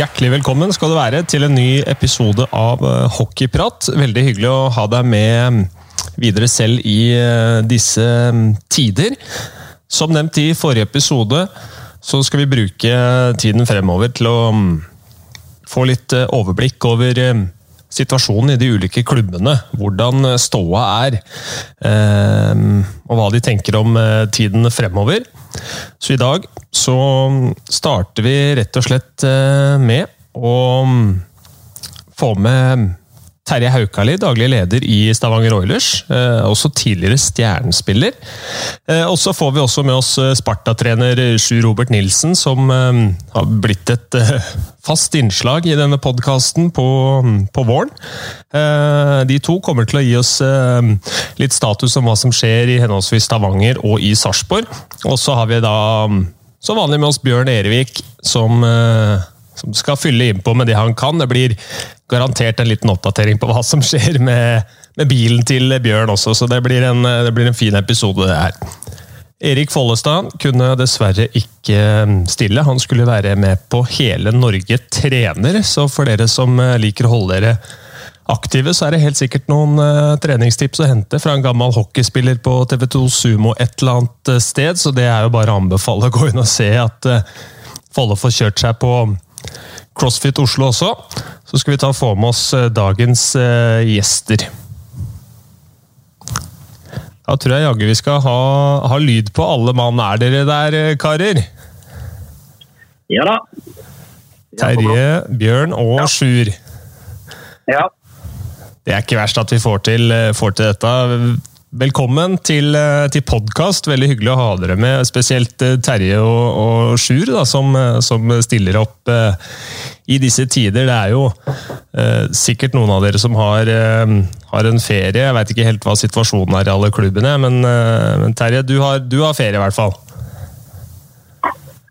Hjertelig velkommen skal du være til en ny episode av eh, Hockeyprat. Veldig hyggelig å ha deg med videre selv i eh, disse mm, tider. Som nevnt i forrige episode, så skal vi bruke tiden fremover til å mm, få litt eh, overblikk over situasjonen i de ulike klubbene. Hvordan ståa er, og hva de tenker om tiden fremover. Så i dag så starter vi rett og slett med å få med Terje Haukali, daglig leder i Stavanger Oilers. Eh, også tidligere stjernespiller. Eh, og så får vi også med oss eh, Sparta-trener Sjur Robert Nilsen, som har blitt et fast innslag i denne podkasten på, på, våren. De to kommer til å gi oss litt status om hva som skjer i henholdsvis Stavanger og i Sarpsborg. Og så har vi da som vanlig med oss Bjørn Erevik, som som skal fylle innpå med det han kan. Det blir garantert en liten oppdatering på hva som skjer med, med bilen til Bjørn også, så det blir en, det blir en fin episode, det her. Erik Follestad kunne dessverre ikke stille. Han skulle være med på Hele Norge trener, så for dere som uh, liker å holde dere aktive, så er det helt sikkert noen uh, treningstips å hente fra en gammel hockeyspiller på TV2 Sumo et eller annet uh, sted, så det er jo bare å anbefale å gå inn og se at Folle får kjørt seg på CrossFit Oslo også. Så skal vi ta og få med oss eh, dagens uh, gjester. Da tror jeg jaggu vi skal ha, ha, lyd på alle mann. Er dere der, eh, karer? Ja da. Terje, Bjørn og ja. Sjur. Ja. Det er ikke verst at vi får til, får til dette. Velkommen til, eh, til podkast. Veldig hyggelig å ha dere med. Spesielt eh, Terje og, og Sjur, da, som, eh, som, stiller opp eh, i disse tider. Det er jo eh, sikkert noen av dere som har, eh, har en ferie. Jeg veit ikke helt hva situasjonen er i alle klubbene, men, men Terje, du har, du har, ferie i hvert fall?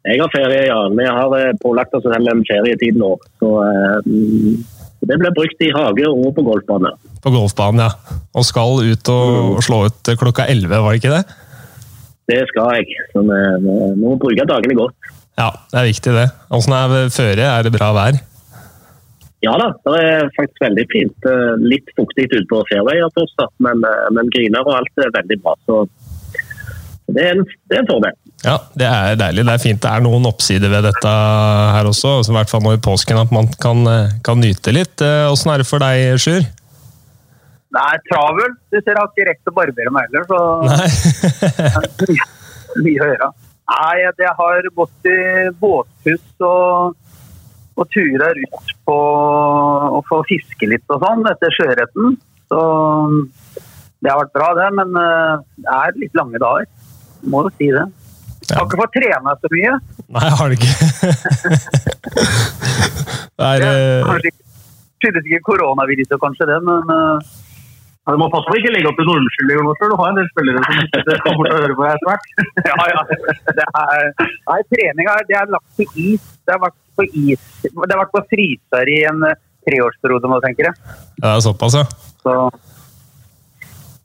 Jeg har ferie, ja. Vi har pålagt oss en ferietid nå. Så det blir brukt i hage og på golfbane. På golfbanen, ja. Og skal ut og, mm. slå ut klokka 11, var det ikke det? Det skal jeg. Så vi, vi må bruke dagene godt. Ja, det er viktig det. Åssen er føret? Er det bra vær? Ja da, det er faktisk veldig fint. Litt fuktig ute på fairwayer fortsatt, men, men griner og alt er veldig bra. Så det er en, det er en fordel. Ja, det er deilig. Det er fint. Det er noen oppsider ved dette her også. I hvert fall nå i påsken, at man kan, kan nyte litt. Åssen er det for deg, Sjur? Det er travelt. Du ser, jeg har ikke rekt å barbere meg heller, så Nei. mye å gjøre. Nei, jeg har gått i båtpuss og, og tura ut på å få fiske litt og sånn etter sjøørreten. Så det har vært bra, det. Men eh, det er litt lange dager. Må jo si det. Jeg har ikke fått trene så mye. Nei, har det ikke. det er, uh... Skyldes ikke koronaviruset, kanskje det, men uh, ja, du må passe på å ikke legge opp til noen unnskyldninger nå, for du har en del spillere som ikke kommer til å høre på deg etter hvert. ja, ja. Det er, nei, treninga det er lagt på is. Det har vært på is. Det har vært på fryser i en eh, treårsperiode nå, tenker jeg. Ja, såpass, ja. Så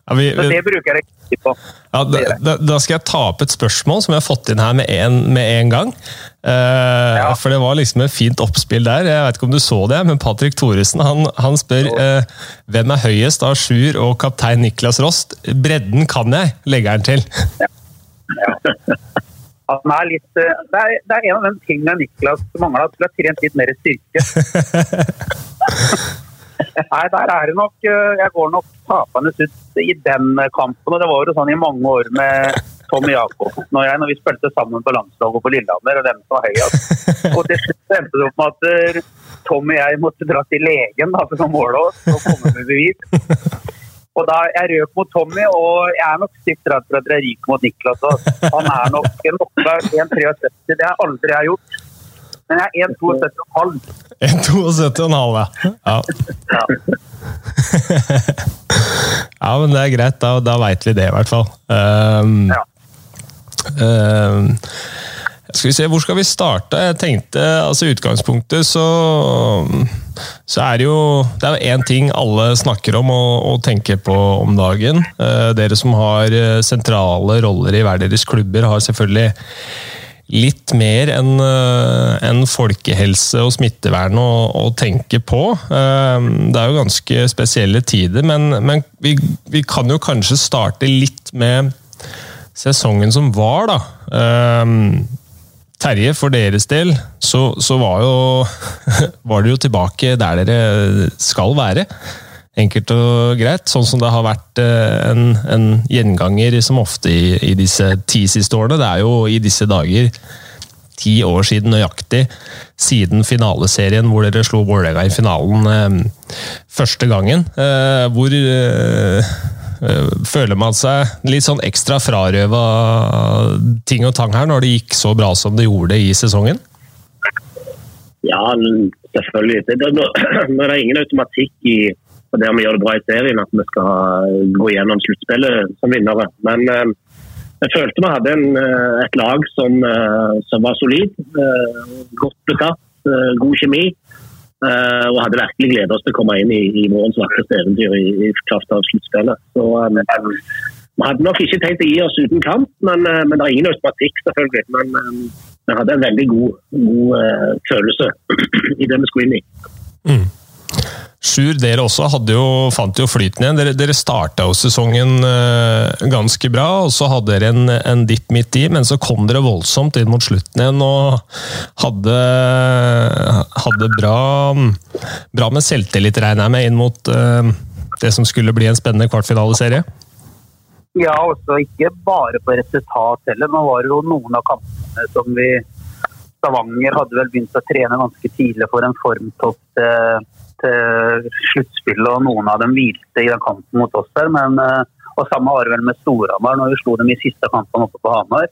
ja, vi, vi, det bruker jeg ikke på. Ja, da, da, skal jeg ta opp et spørsmål som jeg har fått inn her med en, med en gang. Uh, ja. For det var liksom et fint oppspill der. Jeg vet ikke om du så det, men Patrick Thoresen han, han spør uh, hvem er høyest av Sjur og kaptein Niklas Rost. Bredden kan jeg, legger han til. Ja. Han er litt, uh, det, er, det er en av de tingene Niklas mangla, skulle ha trent litt mer styrke. Nei, der er det nok eh, Jeg går nok tapende ut i den kampen. og Det var jo sånn i mange år med Tommy Jacobsen og jeg når vi spilte sammen på landslaget på Lillehammer, og hvem som var høyest. Og til slutt endte det opp med at eh, Tommy og jeg måtte dra til legen da, for å måle oss og komme med bevis. Og da Jeg røk mot Tommy, og jeg er nok stygt redd for at jeg ryker mot Niklas. Han er nok en 1,73. Det har aldri jeg gjort. Men jeg er 1,72,5. 1,72,5, ja. ja. ja, men det er greit. Da, da veit vi det, i hvert fall. Um, ja. um, skal vi se, Hvor skal vi starte? Jeg tenkte, altså utgangspunktet så, så er det jo Det er én ting alle snakker om og, og, tenker på om dagen. Uh, dere som har eh, sentrale roller i hver deres klubber, har selvfølgelig litt mer enn en folkehelse og smittevern å, å, tenke på. Det er jo ganske spesielle tider, men, men vi, vi, kan jo kanskje starte litt med sesongen som var, da. Terje, for deres del så, så var, jo, var dere jo tilbake der dere skal være. Enkelt og greit, sånn som det har vært eh, en, en gjenganger som ofte i, i, disse ti siste årene. Det er jo i disse dager ti år siden nøyaktig, siden finaleserien hvor dere slo Vålerenga i finalen eh, første gangen. Eh, hvor eh, Eh, føler man seg litt sånn ekstra frarøva ting og tang her, når det gikk så bra som det gjorde i sesongen? Ja, selvfølgelig. Det, det, det er ingen automatikk i det om vi gjør det bra i serien, at vi skal gå gjennom sluttspillet som vinnere. Men eh, jeg følte vi hadde en, eh, et lag som, eh, som var solid. Godt besatt, eh, god kjemi. Og hadde virkelig gleda oss til å komme inn i, i vårens vakreste eventyr i, i kraft av sluttspillet. Så Vi hadde nok ikke tenkt å gi oss uten kamp, men, men det er ingen automatikk, selvfølgelig. Men vi hadde en veldig god, god følelse i det vi skulle inn i. Mm. Sjur, dere også jo, fant jo flyten igjen. Dere, dere starta jo sesongen uh, ganske bra, og så hadde dere en, en dipp midt i, men så kom dere voldsomt inn mot slutten igjen og hadde, hadde bra, bra, med selvtillit, regner jeg med, inn mot uh, det som skulle bli en spennende kvartfinaleserie? Ja, også ikke bare på resultat heller. Nå var det jo noen av kampene som vi Stavanger hadde vel begynt å trene ganske tidlig for en formtopp til til sluttspillet, og noen av dem hvilte i den kampen mot oss der. Men, eh, og samme var det vel med Storhamar når vi slo dem i siste kampen oppe på Hamar.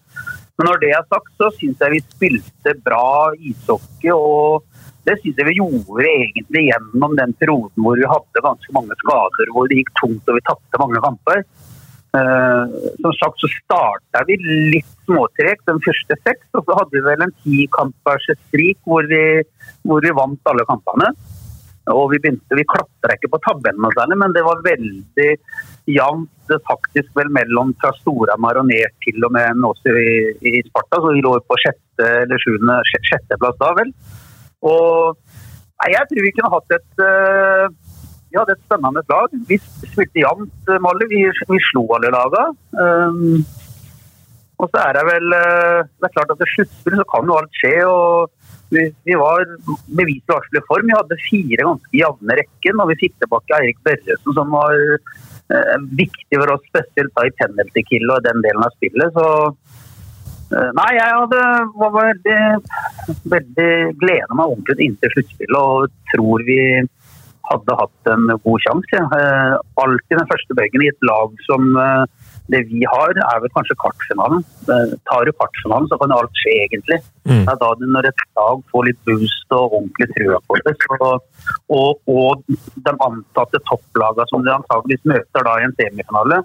Men når det er sagt, så syns jeg vi spilte bra ishockey. og det syns jeg vi gjorde egentlig gjennom den perioden hvor vi hadde ganske mange skader, hvor det gikk tungt og vi tapte mange kamper. Uh, som sagt så starta vi litt småtregt den første seks, og så hadde vi vel en tikampers strik hvor hvor vi vant alle kampene. Og vi begynte, vi klatra ikke på tabellen særlig, men det var veldig jevnt faktisk vel mellom fra Storhamar og ned til og med også i, i, Sparta. Så vi lå på sjette eller sjuende, sjetteplass da, vel. Og nei, jeg tror vi kunne hatt et uh, vi hadde et spennende lag. Vi spilte jevnt, Molly. Vi, vi, slo alle lagene. Um, og så er det vel uh, Det er klart at til sluttspill så kan jo alt skje. og vi, vi var beviselig varselig form. Vi hadde fire ganske jevne rekker og vi fikk tilbake Eirik Børresen, som var eh, viktig for oss, spesielt da i penalty kill og den delen av spillet. Så eh, Nei, jeg hadde, var veldig, veldig gleda meg ordentlig inntil sluttspillet og tror vi hadde hatt en god sjanse. Eh, alltid den første bøygen i et lag som eh, det vi har, er vel kanskje kvartfinalen. Tar du kvartfinalen, så kan alt skje, egentlig. Mm. Det er da du, når et lag får litt boost og ordentlig trua på det, så, og, og de antatte topplagene som de antakeligvis møter da i en semifinale,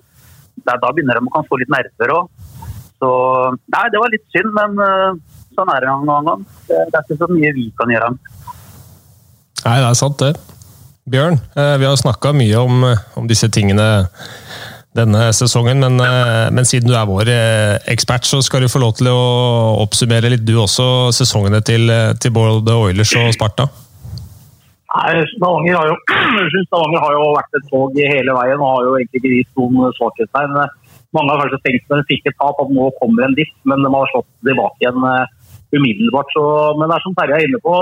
er da begynner de å få litt nerver òg. Så Nei, det var litt synd, men uh, sånn er det noen gang. Det, det er ikke så mye vi kan gjøre. Nei, det er sant, det. Bjørn, eh, vi har snakka mye om, om disse tingene denne sesongen. Men, eh, men, siden du er vår eh, ekspert, så skal du få lov til å oppsummere litt du også sesongene til, eh, til både Oilers og Sparta. Nei, Stavanger har, jo, Stavanger har jo vært et tog hele veien og har jo egentlig ikke vist noen svakhetstegn. Mange har kanskje tenkt når de fikk et tap at nå kommer en diff, men de har slått tilbake igjen umiddelbart. Så, men det er som Terje er inne på,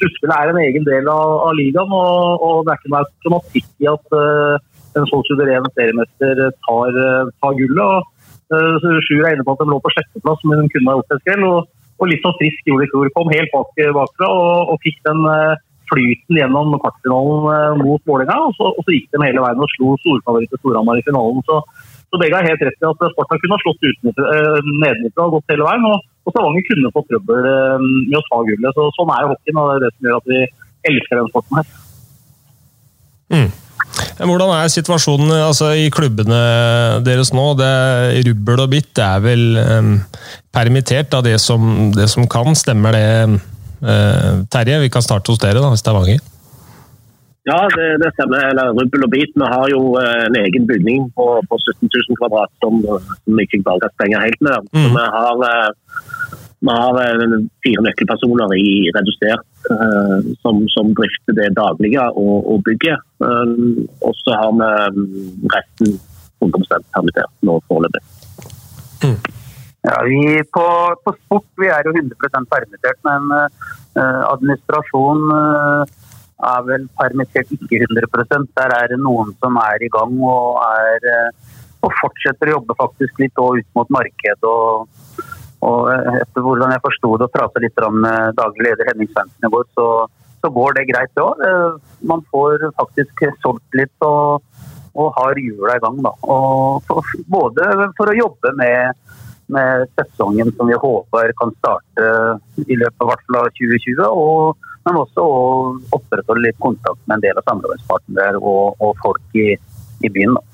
sluttspillet er en egen del av, av ligaen. Og, og, det er ikke noe automatikk i at uh, en så suveren seriemester tar, tar gullet. og uh, Sjur er inne på at de lå på sjetteplass, men de kunne ha gjort det selv. Og, og, litt sånn frisk gjorde de i fjor. Kom helt bak, bakfra og, og, fikk den flyten gjennom kvartfinalen mot Vålerenga. Og, og, så gikk de hele veien og slo storfavoritt Storhamar i finalen. Så, så begge har helt rett i at Sparta kunne ha slått nedenfra og gått hele veien. Og, og Stavanger kunne fått trøbbel med å ta gullet. Så, sånn er jo hockeyen, og det er det som gjør at vi elsker den sporten her. Mm. Hvordan er situasjonen altså, i klubbene deres nå? Det Rubbel og Bitt er vel um, permittert av det som, det som kan, stemmer det? Uh, Terje, vi kan starte hos dere, da, hvis det er Stavanger. Ja, det, det, stemmer. Eller Rubbel og Bit. Vi har jo uh, en egen bygning på, på 17 000 kvadrat som, vi ikke bare kan stenge helt med. Mm. Så vi har, uh, vi har fire nøkkelpersoner i redusert som, som drifter det daglige og, og bygget. Og så har vi mm, resten 100 permittert nå foreløpig. Mm. Ja, vi på, på, sport vi er jo 100% permittert, men uh, administrasjon er vel permittert ikke 100 Der er det noen som er i gang og, er, og fortsetter å jobbe faktisk litt ut mot marked. Og, og etter hvordan jeg forsto det og prata litt med daglig leder Henning Svendsen i går, så, så, går det greit, det òg. Man får faktisk solgt litt og, og har hjula i gang. Da. For, både for å jobbe med med sesongen som vi håper kan starte i løpet av, 2020. Og, men også å opprettholde litt kontakt med en del av samarbeidspartnere og, og folk i, i byen. Da.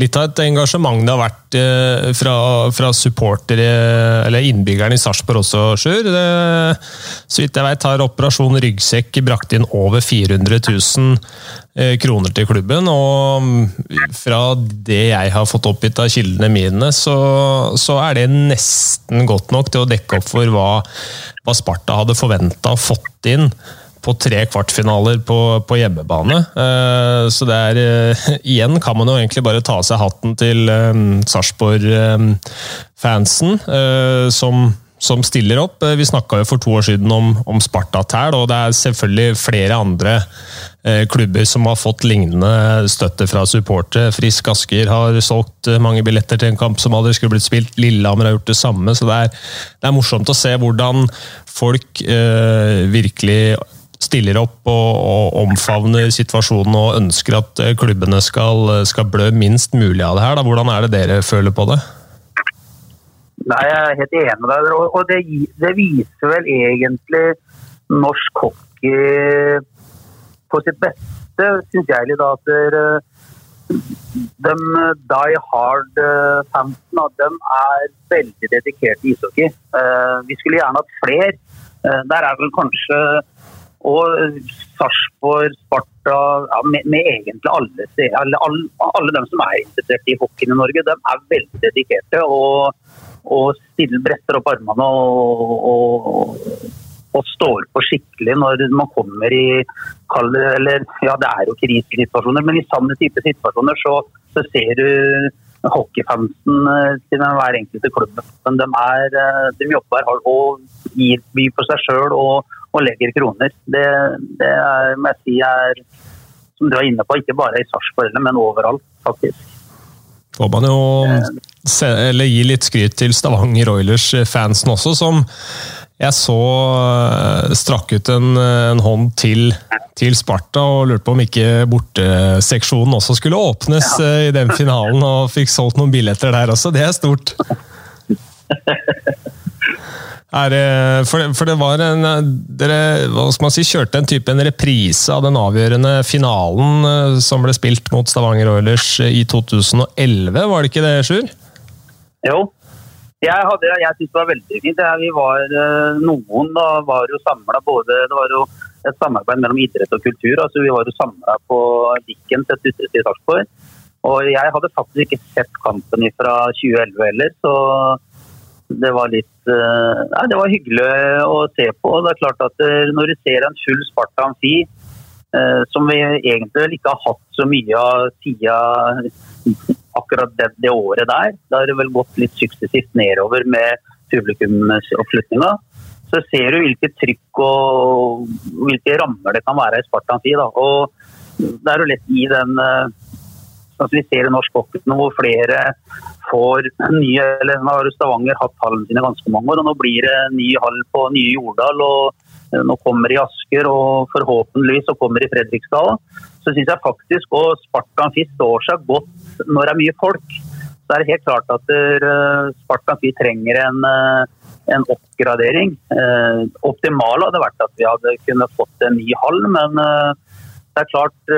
Litt av et engasjement det har vært eh, fra, fra supportere, eller innbyggerne i Sarpsborg også, Sjur. Så vidt jeg vet har Operasjon Ryggsekk brakt inn over 400 000 eh, kroner til klubben. Og fra det jeg har fått oppgitt av kildene mine, så, så er det nesten godt nok til å dekke opp for hva, hva Sparta hadde forventa fått inn på tre kvartfinaler på, på hjemmebane. Uh, så det er uh, Igjen kan man jo egentlig bare ta av seg hatten til um, Sarpsborg-fansen, uh, som, som, stiller opp. Vi snakka jo for to år siden om, om Sparta Tæl, og det er selvfølgelig flere andre klubber som har fått lignende støtte fra supportere. Frisk Asker har solgt mange billetter til en kamp som aldri skulle blitt spilt. Lillehammer har gjort det samme. så Det er, det er morsomt å se hvordan folk virkelig stiller opp og, og, omfavner situasjonen og ønsker at eh, klubbene skal, skal, blø minst mulig av det her. Da. Hvordan er det dere føler på det? Nei, Jeg er helt enig med deg. og det, det, viser vel egentlig norsk hockey på sitt beste, syns jeg litt. at de Die Hard-fansene de er veldig dedikerte i ishockey. Eh, vi skulle gjerne hatt flere. Eh, der er vel kanskje og Sarpsborg, Sparta ja, med, med, egentlig alle, alle, alle, alle som er interessert i hockeyen i Norge, de er veldig dedikerte og, og stiller, bretter opp armene og, og, og, står på skikkelig når man kommer i kalde eller ja, det er jo krisesituasjoner, men i samme type situasjoner så, så ser du hockeyfansen eh, til hver enkelte klubb. Men de, er, eh, de jobber hardt og gir by på seg sjøl og, og legger kroner. Det, det er, må jeg si er, som du er inne på, ikke bare i Sarpsborg, men overalt, faktisk. Får man jo eller gi litt skryt til Stavanger Oilers-fansen også, som jeg så eh, strakk ut en, en hånd til, til, Sparta og lurte på om ikke borteseksjonen også skulle åpnes ja. Eh, i den finalen, og fikk solgt noen billetter der også. Det er stort. Er, for, for, det var en Dere hva skal man si, kjørte en type en reprise av den avgjørende finalen eh, som ble spilt mot Stavanger Oilers i 2011, var det ikke det, Sjur? Jo. Jeg, jeg synes det var veldig fint. Vi var eh, Noen da var jo samla både Det var jo et samarbeid mellom idrett og kultur. altså Vi var jo samla på Dickens, et utested i Sarpsborg. Og jeg hadde faktisk ikke sett kampen fra 2011 heller, så det var litt eh, Nei, det var hyggelig å se på. Det er klart at eh, Når du ser en full Sparta Amfi, eh, som vi egentlig ikke har hatt så mye av siden akkurat det, det, året der, da har det vel gått litt suksessivt nedover med publikumsoppslutninga. Så ser du hvilket trykk og hvilke rammer det kan være i Sparta Amfi. Da. Og det er jo lett i den som vi ser i norsk hockey hvor flere får nye eller Nå har Stavanger hatt hallene sine ganske mange år, og nå blir det ny hall på nye Jordal. og eh, Nå kommer det i Asker, og forhåpentligvis så kommer i Fredrikstad. Så syns jeg faktisk at Spartan Amfi står seg godt når det er mye folk. Så er det helt klart at uh, Sparta Amfi trenger en, uh, en oppgradering. Uh, optimale hadde vært at vi hadde kunnet fått en ny hall, men er klart,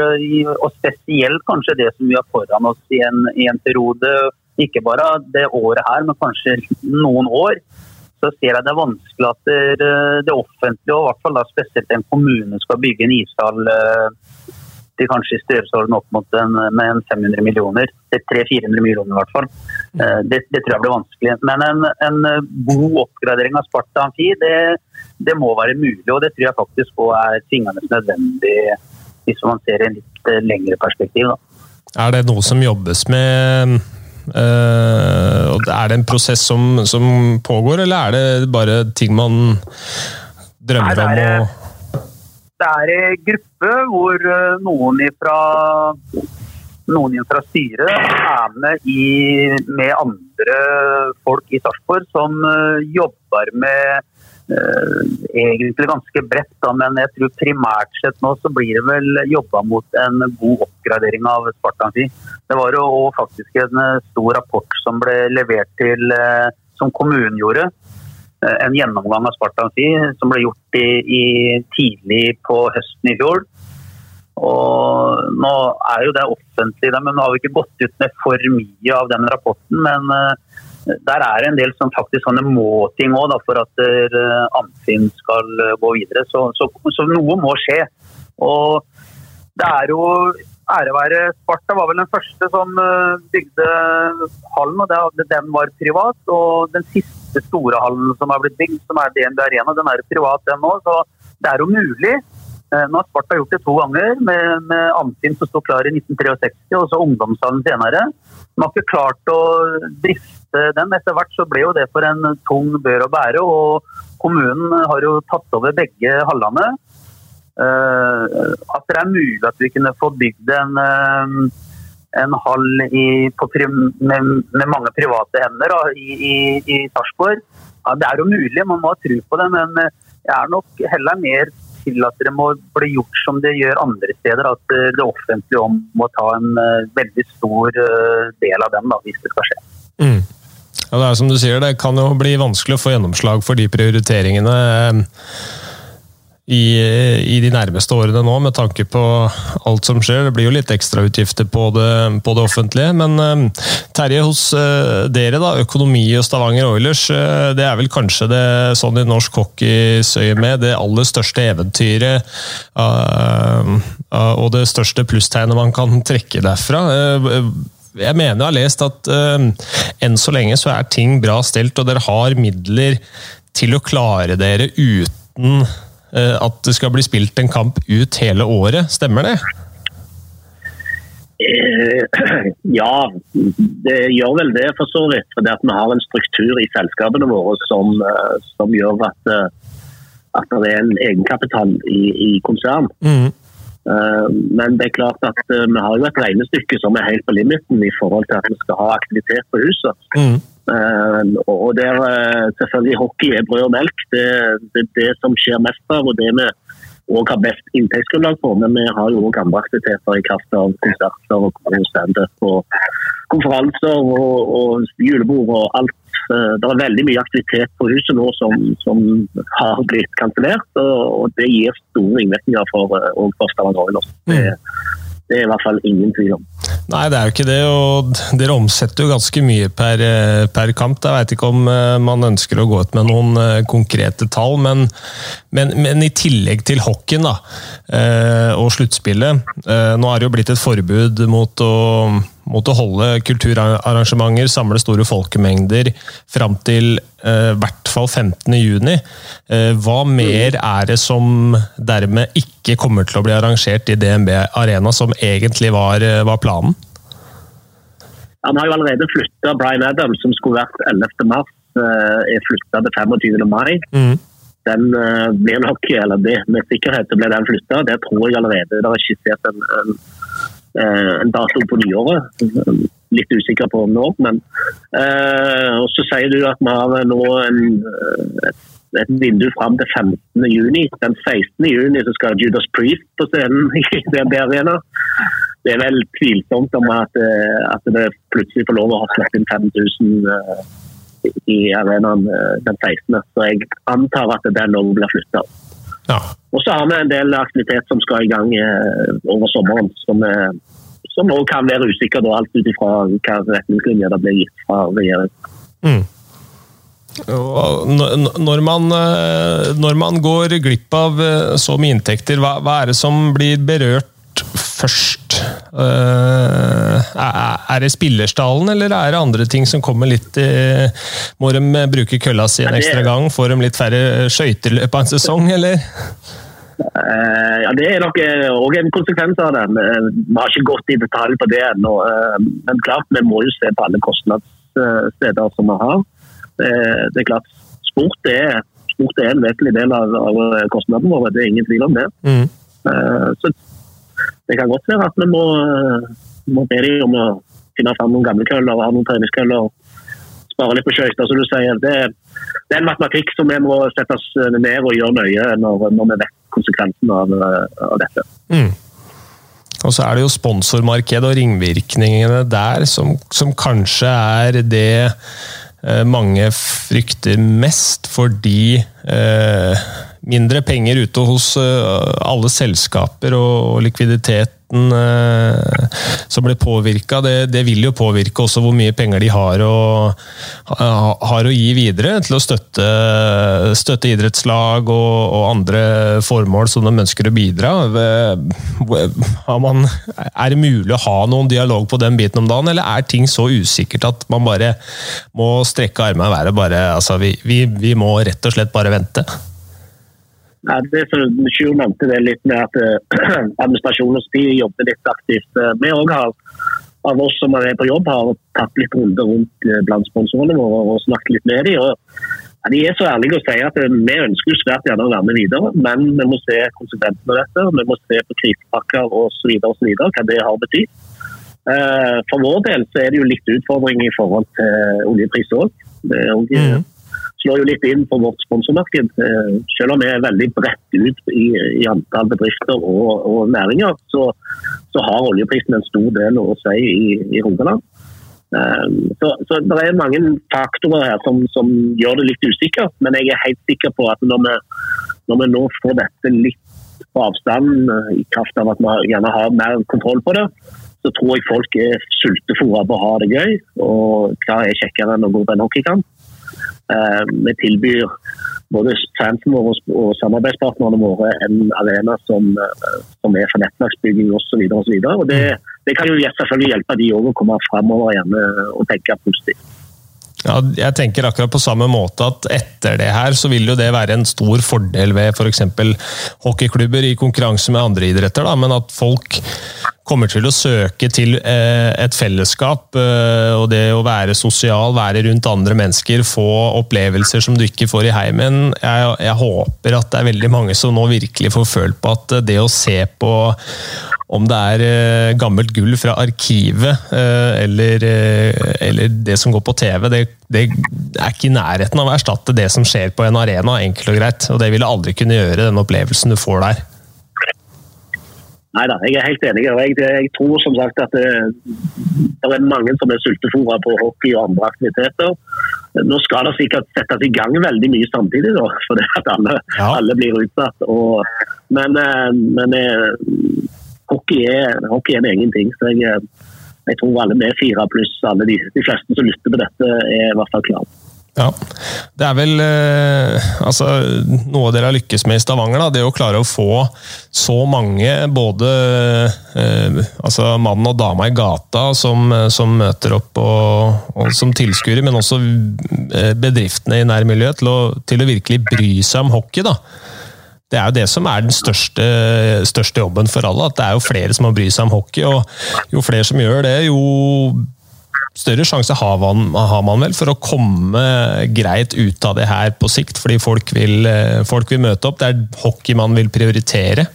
og spesielt kanskje det som vi har foran oss i en, i en periode ikke bare det året her, men kanskje noen år, så ser jeg det er vanskelig at det, det offentlige, og i hvert fall da spesielt en kommune, skal bygge en ishall til kanskje i størrelsesorden opp mot en, med en 500 millioner. 300-400 millioner i hvert fall. Eh, det, det, tror jeg blir vanskelig. Men en, en god oppgradering av Sparta Amfi, det, det, må være mulig. Og det tror jeg faktisk òg er tvingende nødvendig hvis man ser i en litt eh, lengre perspektiv. Da. Er det noe som jobbes med? Uh, er det en prosess som, som, pågår, eller er det bare ting man drømmer Nei, det er, om? Å... Det er en gruppe hvor noen fra noen fra styret er med i, med andre folk i Sarpsborg som jobber med Eh, egentlig ganske bredt, da, men jeg tror primært sett nå så blir det vel jobba mot en god oppgradering av Spartan 10. Det var jo faktisk en eh, stor rapport som ble levert til, eh, som kommunen gjorde. En gjennomgang av Spartan 10 som ble gjort i, i tidlig på høsten i fjor. Og nå er jo det offentlig, men nå har vi ikke gått ut med for mye av den rapporten. Men der er en del som faktisk sånne må-ting òg for at uh, Amfinn skal uh, gå videre. Så, så, så, noe må skje. Og det er jo ære være Sparta var vel den første som uh, bygde hallen, og det, den var privat. Og den siste store hallen som har blitt bygd, som er DNB Arena, den er privat den òg. Så det er jo mulig. Nå har Sparta gjort det to ganger, med, med Amfinn som sto klar i 1963, og så ungdomshallen senere. De har ikke klart å drifte den. Etter hvert så ble jo det for en tung bør å bære, og kommunen har jo tatt over begge hallene. Uh, at det er mulig at vi kunne få bygd en, uh, en hall i, med, med, mange private hender da, i, i, i Sarpsborg. Ja, det er jo mulig, man må ha tro på det, men jeg er nok heller mer til at det må bli gjort som det gjør andre steder. At det offentlige må ta en uh, veldig stor del av den, da, hvis det skal skje. Mm. Ja, det er som du sier, det kan jo bli vanskelig å få gjennomslag for de prioriteringene eh, i, i, de nærmeste årene nå, med tanke på alt som skjer. Det blir jo litt ekstrautgifter på på det offentlige. Men uh, Terje, hos uh, dere, da, økonomi og Stavanger Oilers, uh, det er vel kanskje det sånn i norsk hockeys med det aller største eventyret og det største plusstegnet man kan trekke derfra jeg mener jeg har lest at enn så lenge så er ting bra stelt, og dere har midler til å klare dere uten at det skal bli spilt en kamp ut hele året. Stemmer det? Eh, ja, det gjør vel det for så vidt. Fordi at vi har en struktur i selskapene våre som, som gjør at, at det er en egenkapital i, i konsern. Mm. Eh, men det er klart at eh, vi har jo et regnestykke som er helt på limiten i forhold til at vi skal ha aktivitet på huset. Mm. Eh, og der selvfølgelig hockey er brød og melk. Det er det, som skjer mest av, og det vi òg har best inntektsgrunnlag på. Men vi har jo òg andre aktiviteter i kraft av konserter og standup og konferanser og, og julebord og alt Eh, det er veldig mye aktivitet på huset nå som, som har blitt kansellert. Og, det gir store ringvirkninger for, eh, for Stavanger. Det, det er i hvert fall ingen tvil om. Nei, det er jo ikke det. og Dere omsetter jo ganske mye per, eh, per kamp. Jeg vet ikke om man ønsker å gå ut med noen konkrete tall, men, men, men i tillegg til hockeyen da, og sluttspillet Nå er det jo blitt et forbud mot å mot å holde kulturarrangementer, samle store folkemengder fram til eh, hvert fall 15.6. Eh, hva mer er det som dermed ikke kommer til å bli arrangert i DNB Arena, som egentlig var, eh, var planen? Han har jo allerede flytta Bryan Adams, som skulle vært 11. mars, er flytta til 25. mai. Mm. Den blir nok, eller det, med sikkerhet blir den flytta. Det tror jeg allerede. Det er skissert en, en en dato på nyåret. Litt usikker på når, men eh, Og så sier du at vi har nå en, eh, et vindu fram til 15. juni. Den 16. juni så skal Judas Priest på scenen i DNB Arena. Det er vel tvilsomt om at, at det plutselig får lov å ha sluppet inn 5000 i arenaen den 16. Så jeg antar at den òg blir flytta. Ja. Og så har vi en del aktivitet som skal i gang eh, over sommeren, som, som også kan være usikker, da, alt ut ifra hva retningslinjer det blir gitt fra regjeringen. Mm. Når man, eh, når man, går glipp av eh, så mye inntekter, hva, hva, er det som blir berørt først? Uh, er det spillerstallen, eller er det andre ting som kommer litt Må de bruke kølla si en ekstra gang? Får de litt færre skøyteløp av en sesong, eller? Uh, ja, Det er nok òg en konsekvens av det. Vi har ikke gått i detalj på det ennå. Men klart, vi må jo se på alle kostnadssteder som vi har. Det er klart, sport er, sport er en vesentlig del av, av kostnadene våre, det er ingen tvil om det. Mm. Så det kan godt være at vi må, må be dem om å finne fram noen gamle køller og ha noen treningskøller. Spare litt på skøyter, som du sier. Det, det, er en matematikk som vi må sette oss ned og gjøre nøye når, når vi vet konsekvensen av, av dette. Mm. Og så er det jo sponsormarkedet og ringvirkningene der som, som kanskje er det eh, mange frykter mest, fordi eh, mindre penger ute hos eh, alle selskaper, og likviditeten eh, som blir påvirka, det, det, vil jo påvirke også hvor mye penger de har å, har å gi videre til å støtte, støtte idrettslag og, og, andre formål som de ønsker å bidra. Man, er det mulig å ha noen dialog på den biten om dagen, eller er ting så usikkert at man bare må strekke armene i været? Bare, altså, vi, vi, vi må rett og slett bare vente? Ja, det Sjur nevnte det litt med at uh, administrasjonen jobber litt aktivt. Vi òg har av oss som er på jobb, har tatt litt runder rundt uh, blant sponsorene våre og snakket litt med dem. Ja, de er så ærlige å si at vi ønsker svært gjerne å være med videre, men vi må se konsekvensene av dette. Vi må se på krisepakker osv. hva det har betydd. For vår del så er det jo litt utfordring i forhold til oljepris òg. Det er også, mm slår jo litt inn på vårt sponsormarked. Eh, selv om vi er veldig bredt ut i, i antall bedrifter og, og næringer, så, så, har oljeprisen en stor del å si i, i Rogaland. Um, så, så, det er mange faktorer her som, som, gjør det litt usikkert, men jeg er helt sikker på at når vi, når vi nå får dette litt på avstand, i kraft av at vi gjerne har mer kontroll på det, så tror jeg folk er sultefòra på å ha det gøy. Og hva er kjekkere enn å gå på en hockeykamp? Eh, vi tilbyr både fansen våre og samarbeidspartnerne våre en arena som, eh, som er for nettverksbygging osv. Det, det kan jo selvfølgelig hjelpe de å komme framover igjen og tenke positivt. Ja, jeg tenker akkurat på samme måte at etter det her så vil jo det være en stor fordel ved f.eks. hockeyklubber i konkurranse med andre idretter, da, men at folk kommer til å søke til eh, et fellesskap. Eh, og det å være sosial, være rundt andre mennesker, få opplevelser som du ikke får i heimen. Jeg, jeg håper at det er veldig mange som nå virkelig får følt på at det å se på om det er eh, gammelt gull fra arkivet eller, eller det som går på TV, det, det, er ikke i nærheten av å erstatte det som skjer på en arena, enkelt og greit. Og det ville aldri kunne gjøre den opplevelsen du får der. Nei da, jeg er helt enig. og jeg, jeg, tror som sagt at det, det er mange som er sultefòra på hockey og andre aktiviteter. Nå skal det sikkert settes i gang veldig mye samtidig, da, for at alle, ja. alle blir utsatt. Og, men, eh, men eh, hockey, er, hockey er en egen ting. så jeg, jeg tror alle med fire pluss alle de, de fleste som lytter på dette, er i hvert fall klare. Ja, Det er vel eh, altså, noe dere har lykkes med i Stavanger. Da, det å klare å få så mange, både eh, altså, mann og dame i gata, som, som møter opp og, og som tilskuere, men også eh, bedriftene i nærmiljøet, til å, til å virkelig bry seg om hockey. da. Det er jo det som er den største, største jobben for alle. At det er jo flere som må bry seg om hockey. og Jo flere som gjør det, jo større sjanse har man, har man, vel for å komme greit ut av det her på sikt, fordi folk vil, eh, folk vil møte opp. Det er hockey man vil prioritere.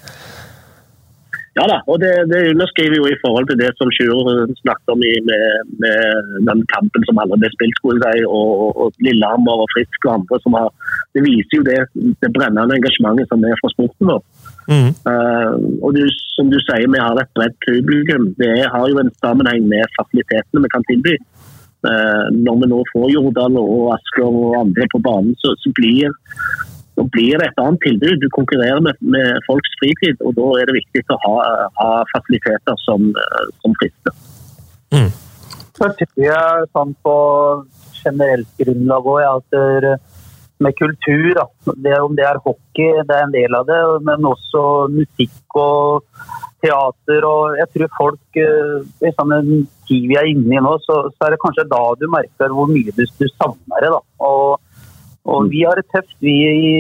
Ja da, og det, det underskriver jo i forhold til det som Sjur snakket om i, med, med, den kampen som aldri ble spilt, skulle jeg og, og Lillehammer og Frisk og andre. som har, Det viser jo det, det brennende engasjementet som er fra sporten vår. Mm. Uh, og du, som du sier, vi har et bredt publikum. Det har jo en sammenheng med fasilitetene vi kan tilby. Uh, når vi nå får Jordal og Asker og andre på banen, så, så blir så blir det et annet tilbud. Du konkurrerer med, med folks fritid, og da er det viktig å ha, ha fasiliteter som, som frister. Mm. Så tror jeg sånn på generelt grunnlag òg at med kultur, det, om det er hockey, det er en del av det, men også musikk og teater og jeg tror folk eh, I den tid vi er inne i nå, så, så, er det kanskje da du merker hvor mye du, du savner det. da. Og, og vi har det tøft, vi i,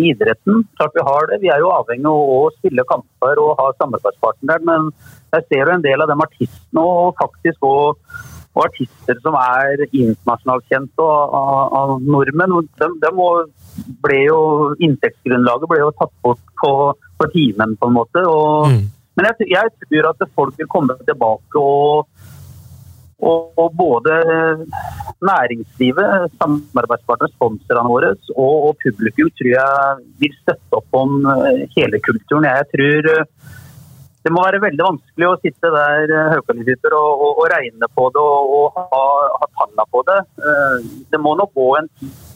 i idretten. Klart vi har det. Vi er jo avhengig av å spille kamper og ha samarbeidspartner. Men jeg ser jo en del av de artistene og faktisk òg og artister som er internasjonalt kjent av, og nordmenn. De, de ble jo, Inntektsgrunnlaget ble jo tatt bort på, på timen, på en måte. Og, mm. Men jeg, jeg, tror at folk vil komme tilbake og, og, og både næringslivet, samarbeidspartnerne, sponsorene våre og, og, publikum tror jeg vil støtte opp om eh, hele kulturen. Jeg tror det må være veldig vanskelig å sitte der eh, sitter og, og, og, regne på det og, og ha, ha tallene på det. Eh, det må nok gå en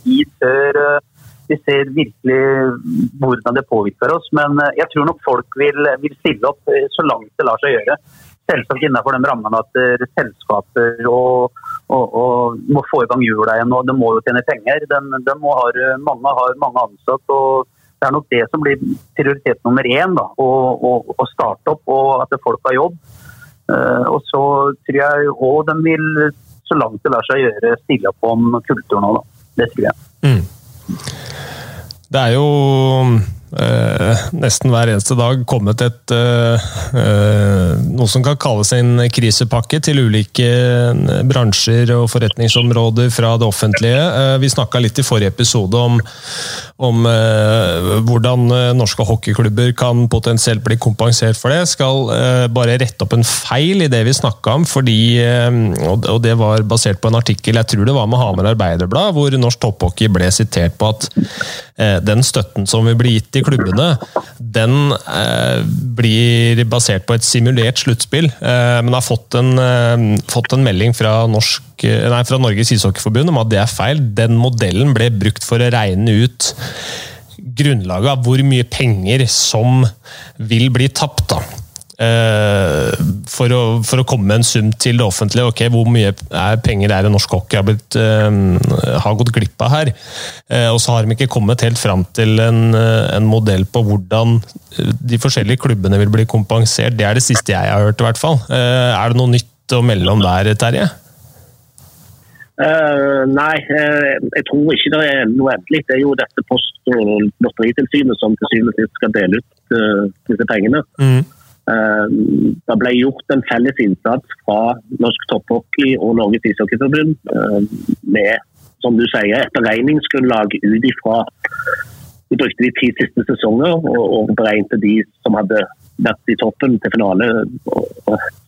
tid før eh, vi ser virkelig hvordan det påvirker oss. Men jeg tror nok folk vil, vil stille opp så langt det lar seg gjøre. Selvsagt innenfor den rammen at selskaper og, må få i gang hjula igjen. og De må jo tjene penger. De, de har, mange har mange ansatte. og det er nok det som blir prioritet nummer én. Da, å, å, starte opp og at folk har jobb. Uh, og så tror jeg òg de vil, så langt det lar seg gjøre, stille opp om kulturen òg. Det tror jeg. Mm. Det er jo Eh, nesten hver eneste dag kommet et eh, eh, noe som kan kalles en krisepakke til ulike bransjer og forretningsområder fra det offentlige. vi snakka litt i forrige episode om, om hvordan norske hockeyklubber kan potensielt bli kompensert for det. Jeg skal bare rette opp en feil i det vi snakka om, fordi, og det var basert på en artikkel jeg tror det var med Hamar Arbeiderblad, hvor norsk topphockey ble sitert på at den støtten som vil bli gitt til klubbene, den eh, blir basert på et simulert sluttspill. Eh, men har fått en, eh, fått en melding fra, norsk, eh, nei, fra Norges ishockeyforbund om at det er feil. Den modellen ble brukt for å regne ut grunnlaget av hvor mye penger som vil bli tapt. da. Uh, for, å, for, å, komme med en sum til det offentlige. ok, Hvor mye er penger er det norsk hockey har, blitt, uh, har gått glipp av her? Uh, og så har de ikke kommet helt fram til en, en, modell på hvordan de forskjellige klubbene vil bli kompensert. Det er det siste jeg har hørt, i hvert fall. er det noe nytt å melde om der, Terje? nei, jeg tror ikke det er noe endelig. Det er jo dette Post- og lotteritilsynet som til syvende og sist skal dele ut disse pengene. Mm. Eh, det ble gjort en felles innsats fra Norsk Topphockey og Norges Ishockeyforbund eh, med som du sier, et beregningsgrunnlag ut ifra Vi brukte de ti siste sesonger og, beregnet de som hadde vært i toppen til finale.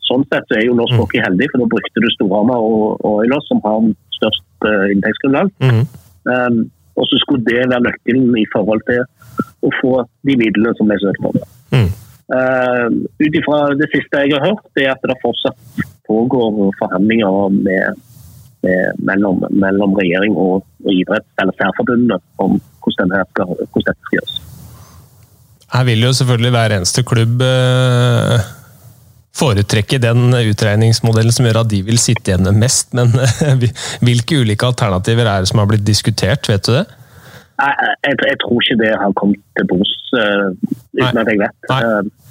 sånn sett så er jo norsk mm. hockey heldig, for da brukte du Storhamar og Oilers, som har størst uh, inntektsgrunnlag. Mm. Um, og så skulle det være nøkkelen i forhold til å få de midlene som ble søkt om. Mm. Uh, Ut ifra det siste jeg har hørt, det er at det fortsatt pågår forhandlinger med, med, mellom, mellom, regjering og, og idretts- eller særforbundet om hvordan, skal, hvordan, dette skal gjøres. Her vil jo selvfølgelig hver eneste klubb uh, foretrekke den utregningsmodellen som gjør at de vil sitte igjen mest, men uh, hvilke ulike alternativer er det som har blitt diskutert, vet du det? Jeg, jeg, jeg tror ikke det har kommet til bords, uten Nei. at jeg vet. Uh,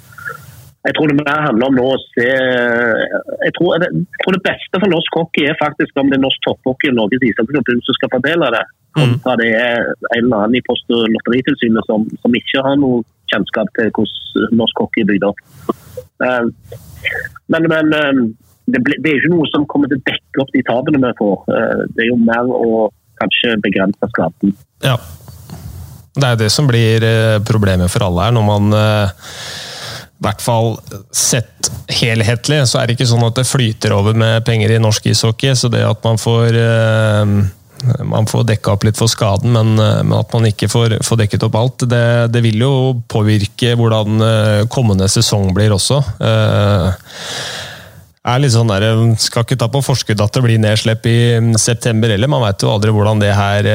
Jeg tror det mer handler om nå å se jeg tror, jeg tror, det beste for norsk hockey er faktisk om det er norsk topphockey og Norges ishockeyforbund som skal fordele det. Kontra mm. det er en eller annen i Post- og lotteritilsynet som, som, ikke har noe kjennskap til hvordan norsk hockey er bygd opp. Uh, men, men det, ble, det, er ikke noe som kommer til å dekke opp de tapene vi får. Det er jo mer å kanskje begrense skaden. Ja. Det er jo det som blir problemet for alle her, når man i hvert fall sett helhetlig, så er det ikke sånn at det flyter over med penger i norsk ishockey. Så det at man får eh, man får dekka opp litt for skaden, men, eh, men at man ikke får, får, dekket opp alt, det, det, vil jo påvirke hvordan eh, kommende sesong blir også. er litt sånn der, Skal ikke ta på forskudd at det blir nedslipp i september heller. Man veit jo aldri hvordan det her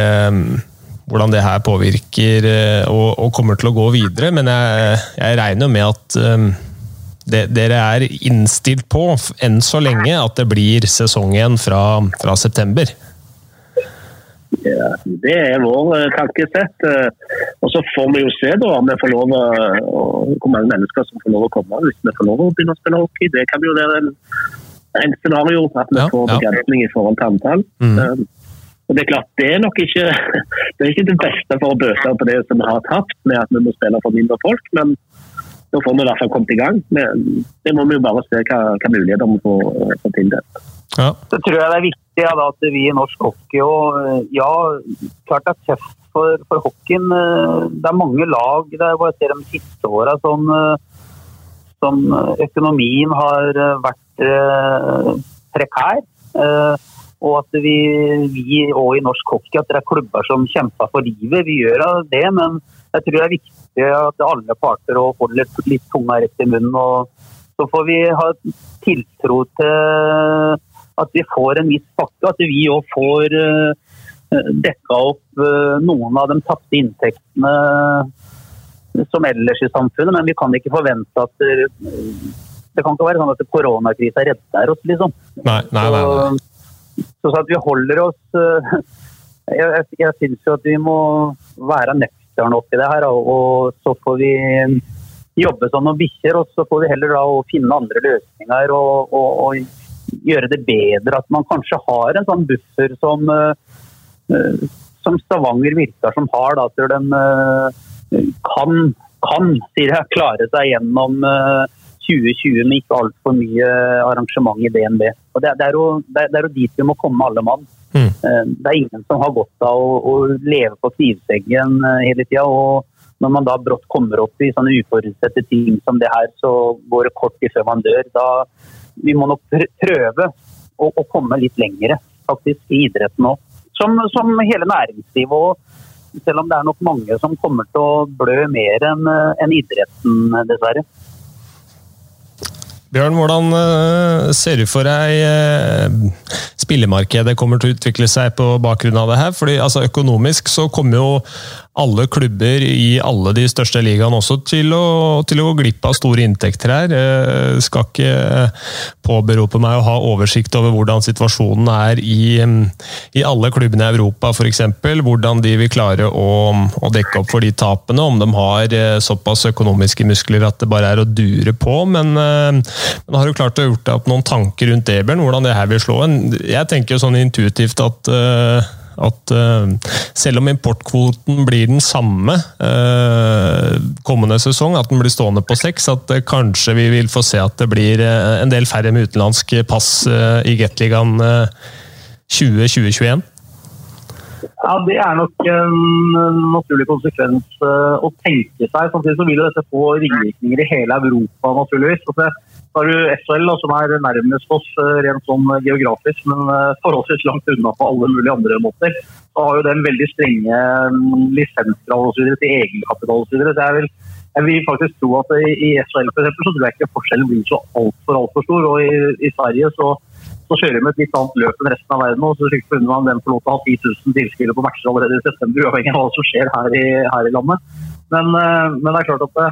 hvordan det her påvirker eh, og, og, kommer til å gå videre. Men jeg, jeg regner med at um, det, dere er innstilt på, enn så lenge, at det blir sesong igjen fra, fra september. Ja, det er vår uh, tankesett. Og så får vi jo se da om vi får lov å, hvor mange mennesker som får lov å komme hvis vi får lov å begynne å spille hockey. Det kan jo være en, en scenario at vi ja, får begrensning ja. i forhold til antall. Mm. Og Det er klart, det er nok ikke det, er ikke det beste for å bøte på det som vi har tapt med at vi må spille for mindre folk, men nå får vi i hvert fall kommet i gang. Men det må vi jo bare se hva, hva muligheter vi får, får tildelt. Ja. Så tror jeg det er viktig ja, da, at vi i norsk hockey og Ja, klart det er tøft for, for hockeyen. Det er mange lag det er bare ser de siste åra som, som økonomien har vært eh, prekær. Eh, og at vi, vi og i norsk hockey at det er klubber som kjemper for livet. Vi gjør det, men jeg tror det er viktig at alle parter holder litt, litt tunga rett i munnen. og Så får vi ha tiltro til at vi får en viss pakke, at vi òg får eh, dekka opp uh, noen av de tapte inntektene som ellers i samfunnet. Men vi kan ikke forvente at det, det kan ikke være sånn at koronakrisa redder oss, liksom. Nei, nei, nei, nei. Så, at vi holder oss uh, Jeg, jeg, jeg syns jo at vi må være nøkterne oppi det her, og, og så får vi jobbe som noen bikkjer. Og så får vi heller da finne andre løsninger og, og, og gjøre det bedre. At man kanskje har en sånn buffer som, uh, som Stavanger virker som har, da, at de kan, kan sier jeg, klare seg gjennom uh, 2020 med ikke altfor mye arrangement i DNB. Og det, det, er jo, det, er jo, dit vi må komme, alle mann. Mm. Det er ingen som har godt av å, å leve på knivseggen hele tida. Og når man da brått kommer opp i sånne uforutsette ting som det her, så går det kort tid før man dør. Da, vi må nok prøve å, å komme litt lengre faktisk i idretten òg. Som, som, hele næringslivet òg. Selv om det er nok mange som kommer til å blø mer enn en idretten, dessverre. Bjørn, hvordan uh, ser du for deg uh, spillemarkedet kommer til å utvikle seg på bakgrunn av det her? Fordi altså, Økonomisk så kommer jo alle klubber i alle de største ligaene også til å, til å gå glipp av store inntekter her. Jeg skal ikke påberope meg å ha oversikt over hvordan situasjonen er i, i alle klubbene i Europa f.eks. Hvordan de vil klare å, å, dekke opp for de tapene. Om de har eh, såpass økonomiske muskler at det bare er å dure på. Men, eh, men har du klart å gjort deg opp noen tanker rundt det? Hvordan det her vil slå? en? Jeg tenker jo sånn intuitivt at at uh, selv om importkvoten blir den samme uh, kommende sesong, at den blir stående på seks, at uh, kanskje vi vil få se at det blir en del færre med utenlandsk pass i Gateligaen 2021? Ja, Det er nok en naturlig konsekvens å tenke seg. Samtidig så vil dette få ringvirkninger i hele Europa, naturligvis. Altså, så har du SHL, som er nærmest oss eh, rent sånn geografisk, men eh, forholdsvis langt unna på alle mulige andre måter. Så har jo den veldig strenge mm, lisenskrav til egenkapital osv. Så jeg vil, jeg vil faktisk tro at i SHL for eksempel, så tror jeg ikke forskjellen blir så altfor altfor stor. Og i, i Sverige så, så, kjører med et litt annet løp enn resten av verden. og så kunne man den til å ha 10 000 tilskuere på matcher allerede i september, uavhengig av hva som skjer her i, her i landet. Men, eh, men, det er klart at det,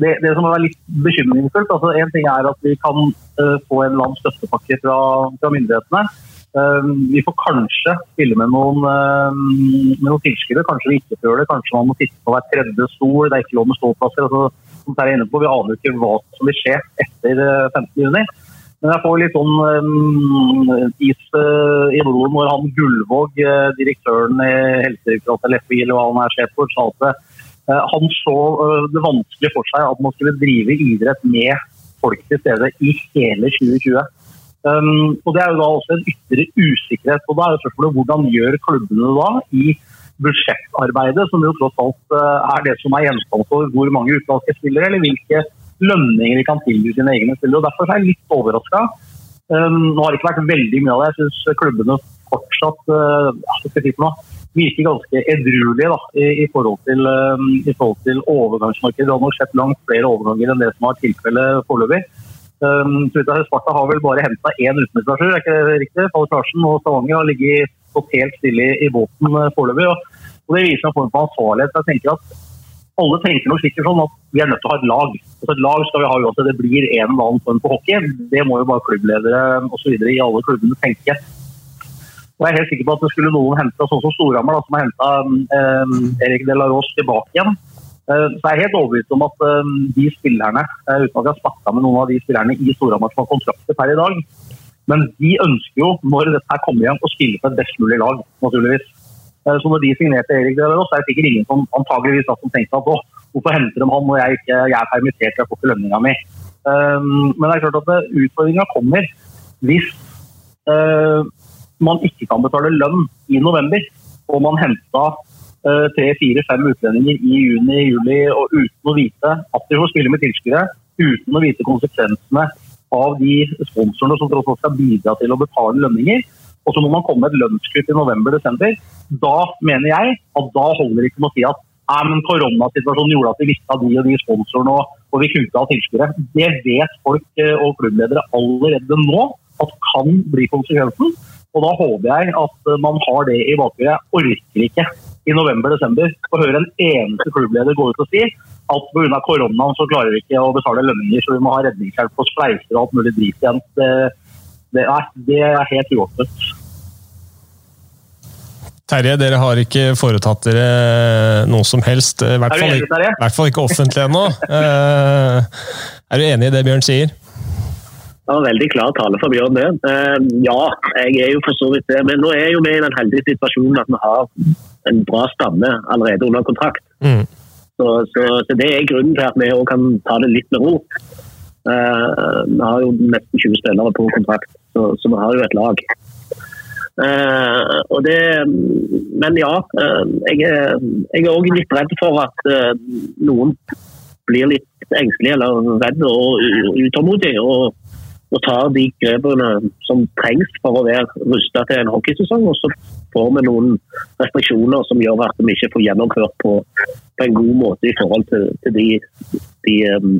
det, som er litt bekymringsfullt altså En ting er at vi kan uh, få en eller støttepakke fra, fra myndighetene. Uh, vi får kanskje spille med noen, uh, noen tilskuere, kanskje vi ikke får det. Kanskje man må titte på hver tredje stol, det er ikke lov med ståplasser. Altså, som er inne på, vi aner ikke hva som vil skje etter 15.6. Men jeg får litt sånn um, is uh, i blodet når han Gullvåg, direktøren i Helsedirektoratet, eller FI, eller hva han er sjef for, sa at han så eh, det vanskelig for seg at man skulle drive idrett med folk til stede i hele 2020. Um, og Det er jo da også en ytre usikkerhet. og da er jo spørsmålet Hvordan gjør klubbene da i budsjettarbeidet, som jo tross alt uh, er det som er gjenstand for hvor mange utenlandske spillere, eller hvilke lønninger de kan tilby sine egne spillere. og Derfor er jeg litt overraska. Um, nå har det ikke vært veldig mye av det. Jeg syns klubbene fortsatt uh, virker ganske edruelige i, i, forhold til, um, i forhold til overgangsmarkedet. Det har nok skjedd langt flere overganger enn det som har tilfellet foreløpig. Um, Sparta har vel bare henta én utenriksplassør, er ikke det riktig? Falk Larsen og Stavanger har ligget stått helt stille i, i båten uh, foreløpig. Og, og det viser en form for ansvarlighet. Jeg tenker at alle tenker nok sikkert sånn at vi er nødt til å ha et lag. Altså et lag skal vi ha uansett det blir en eller annen form for hockey. Det må jo bare klubbledere osv. i alle klubbene tenke. Og jeg er helt sikker på at det skulle noen hente, sånn som Storhamar, som har henta eh, Erik De La Roche tilbake igjen. Eh, så jeg er helt overbevist om at eh, de spillerne, eh, uten at jeg har snakka med noen av de spillerne i Storhamar som har kontrakter per i dag, men de ønsker jo, når dette her kommer igjen, å spille på et best mulig lag, naturligvis. Eh, så når de signerte Erik De La Roche, er det sikkert ingen som antageligvis da, som tenkte at å, hvorfor henter de han når jeg, ikke, jeg er permittert, jeg får ikke lønninga mi. Um, men det er klart at utfordringa kommer hvis man ikke kan betale lønn i november, og man henta uh, tre, fire, fem utlendinger i juni, juli, og uten å vite at de får spille med tilskuere, uten å vite konsekvensene av de sponsorene som tross alt skal bidra til å betale lønninger. Og så må man komme med et lønnskutt i november-desember. Da mener jeg at da holder det ikke med å si at Nei, men koronasituasjonen gjorde at vi visste av de og de sponsorene og, vi kuta av tilskuere. Det vet folk eh, og klubbledere allerede nå at kan bli konsekvensen. Og da håper jeg at eh, man har det i bakhodet. Jeg orker ikke i november-desember å høre en eneste klubbleder gå ut og si at pga. koronaen så klarer vi ikke å betale lønninger, så vi må ha redningshjelp og spleiser og alt mulig drit igjen. Det, det, det er helt uåpent. Terje, dere har ikke foretatt dere noe som helst. I hvert fall, i hvert fall ikke offentlig ennå. Eh, er du enig i det Bjørn sier? Var veldig klar tale for Bjørn det. Eh, ja, jeg er jo for så vidt det. Men nå er jo vi i den heldige situasjonen at vi har en bra stamme allerede under kontrakt. Mm. Så, så, så, det er grunnen til at vi òg kan ta det litt med ro. Uh, vi har jo nesten 20 spillere på kontrakt, så, så vi har jo et lag. Uh, det, men ja, uh, jeg, jeg er òg litt redd for at noen blir litt engstelige eller redde og utålmodige. Og, og, tar de grepene som trengs for å være rusta til en hockeysesong. Og så får vi noen restriksjoner som gjør at vi ikke får gjennomført på, på en god måte i forhold til, til de, de um,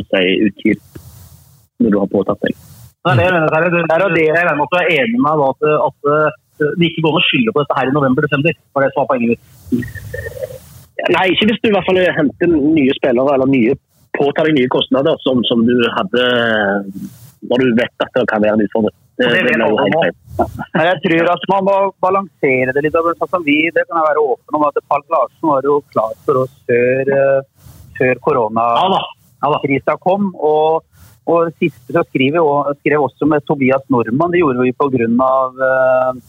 si, utgiftene du har påtatt deg. Det er det jeg er det jeg mener at du er enig med at, at, det ikke går an å skylde på dette her i november-desember. var det som var poenget mitt. Nei, ikke hvis du i hvert fall henter nye spillere eller nye, påtar deg nye kostnader som, som, du hadde når du vet at det kan være en utfordring. Det, det, det Men jeg tror at man må balansere det litt. Sånn vi, det kan jeg være åpen om at Falk Larsen var jo klar for oss før, eh, før koronakrisa kom. og og siste så skrev også med Tobias Normann. Det gjorde vi pga. Uh,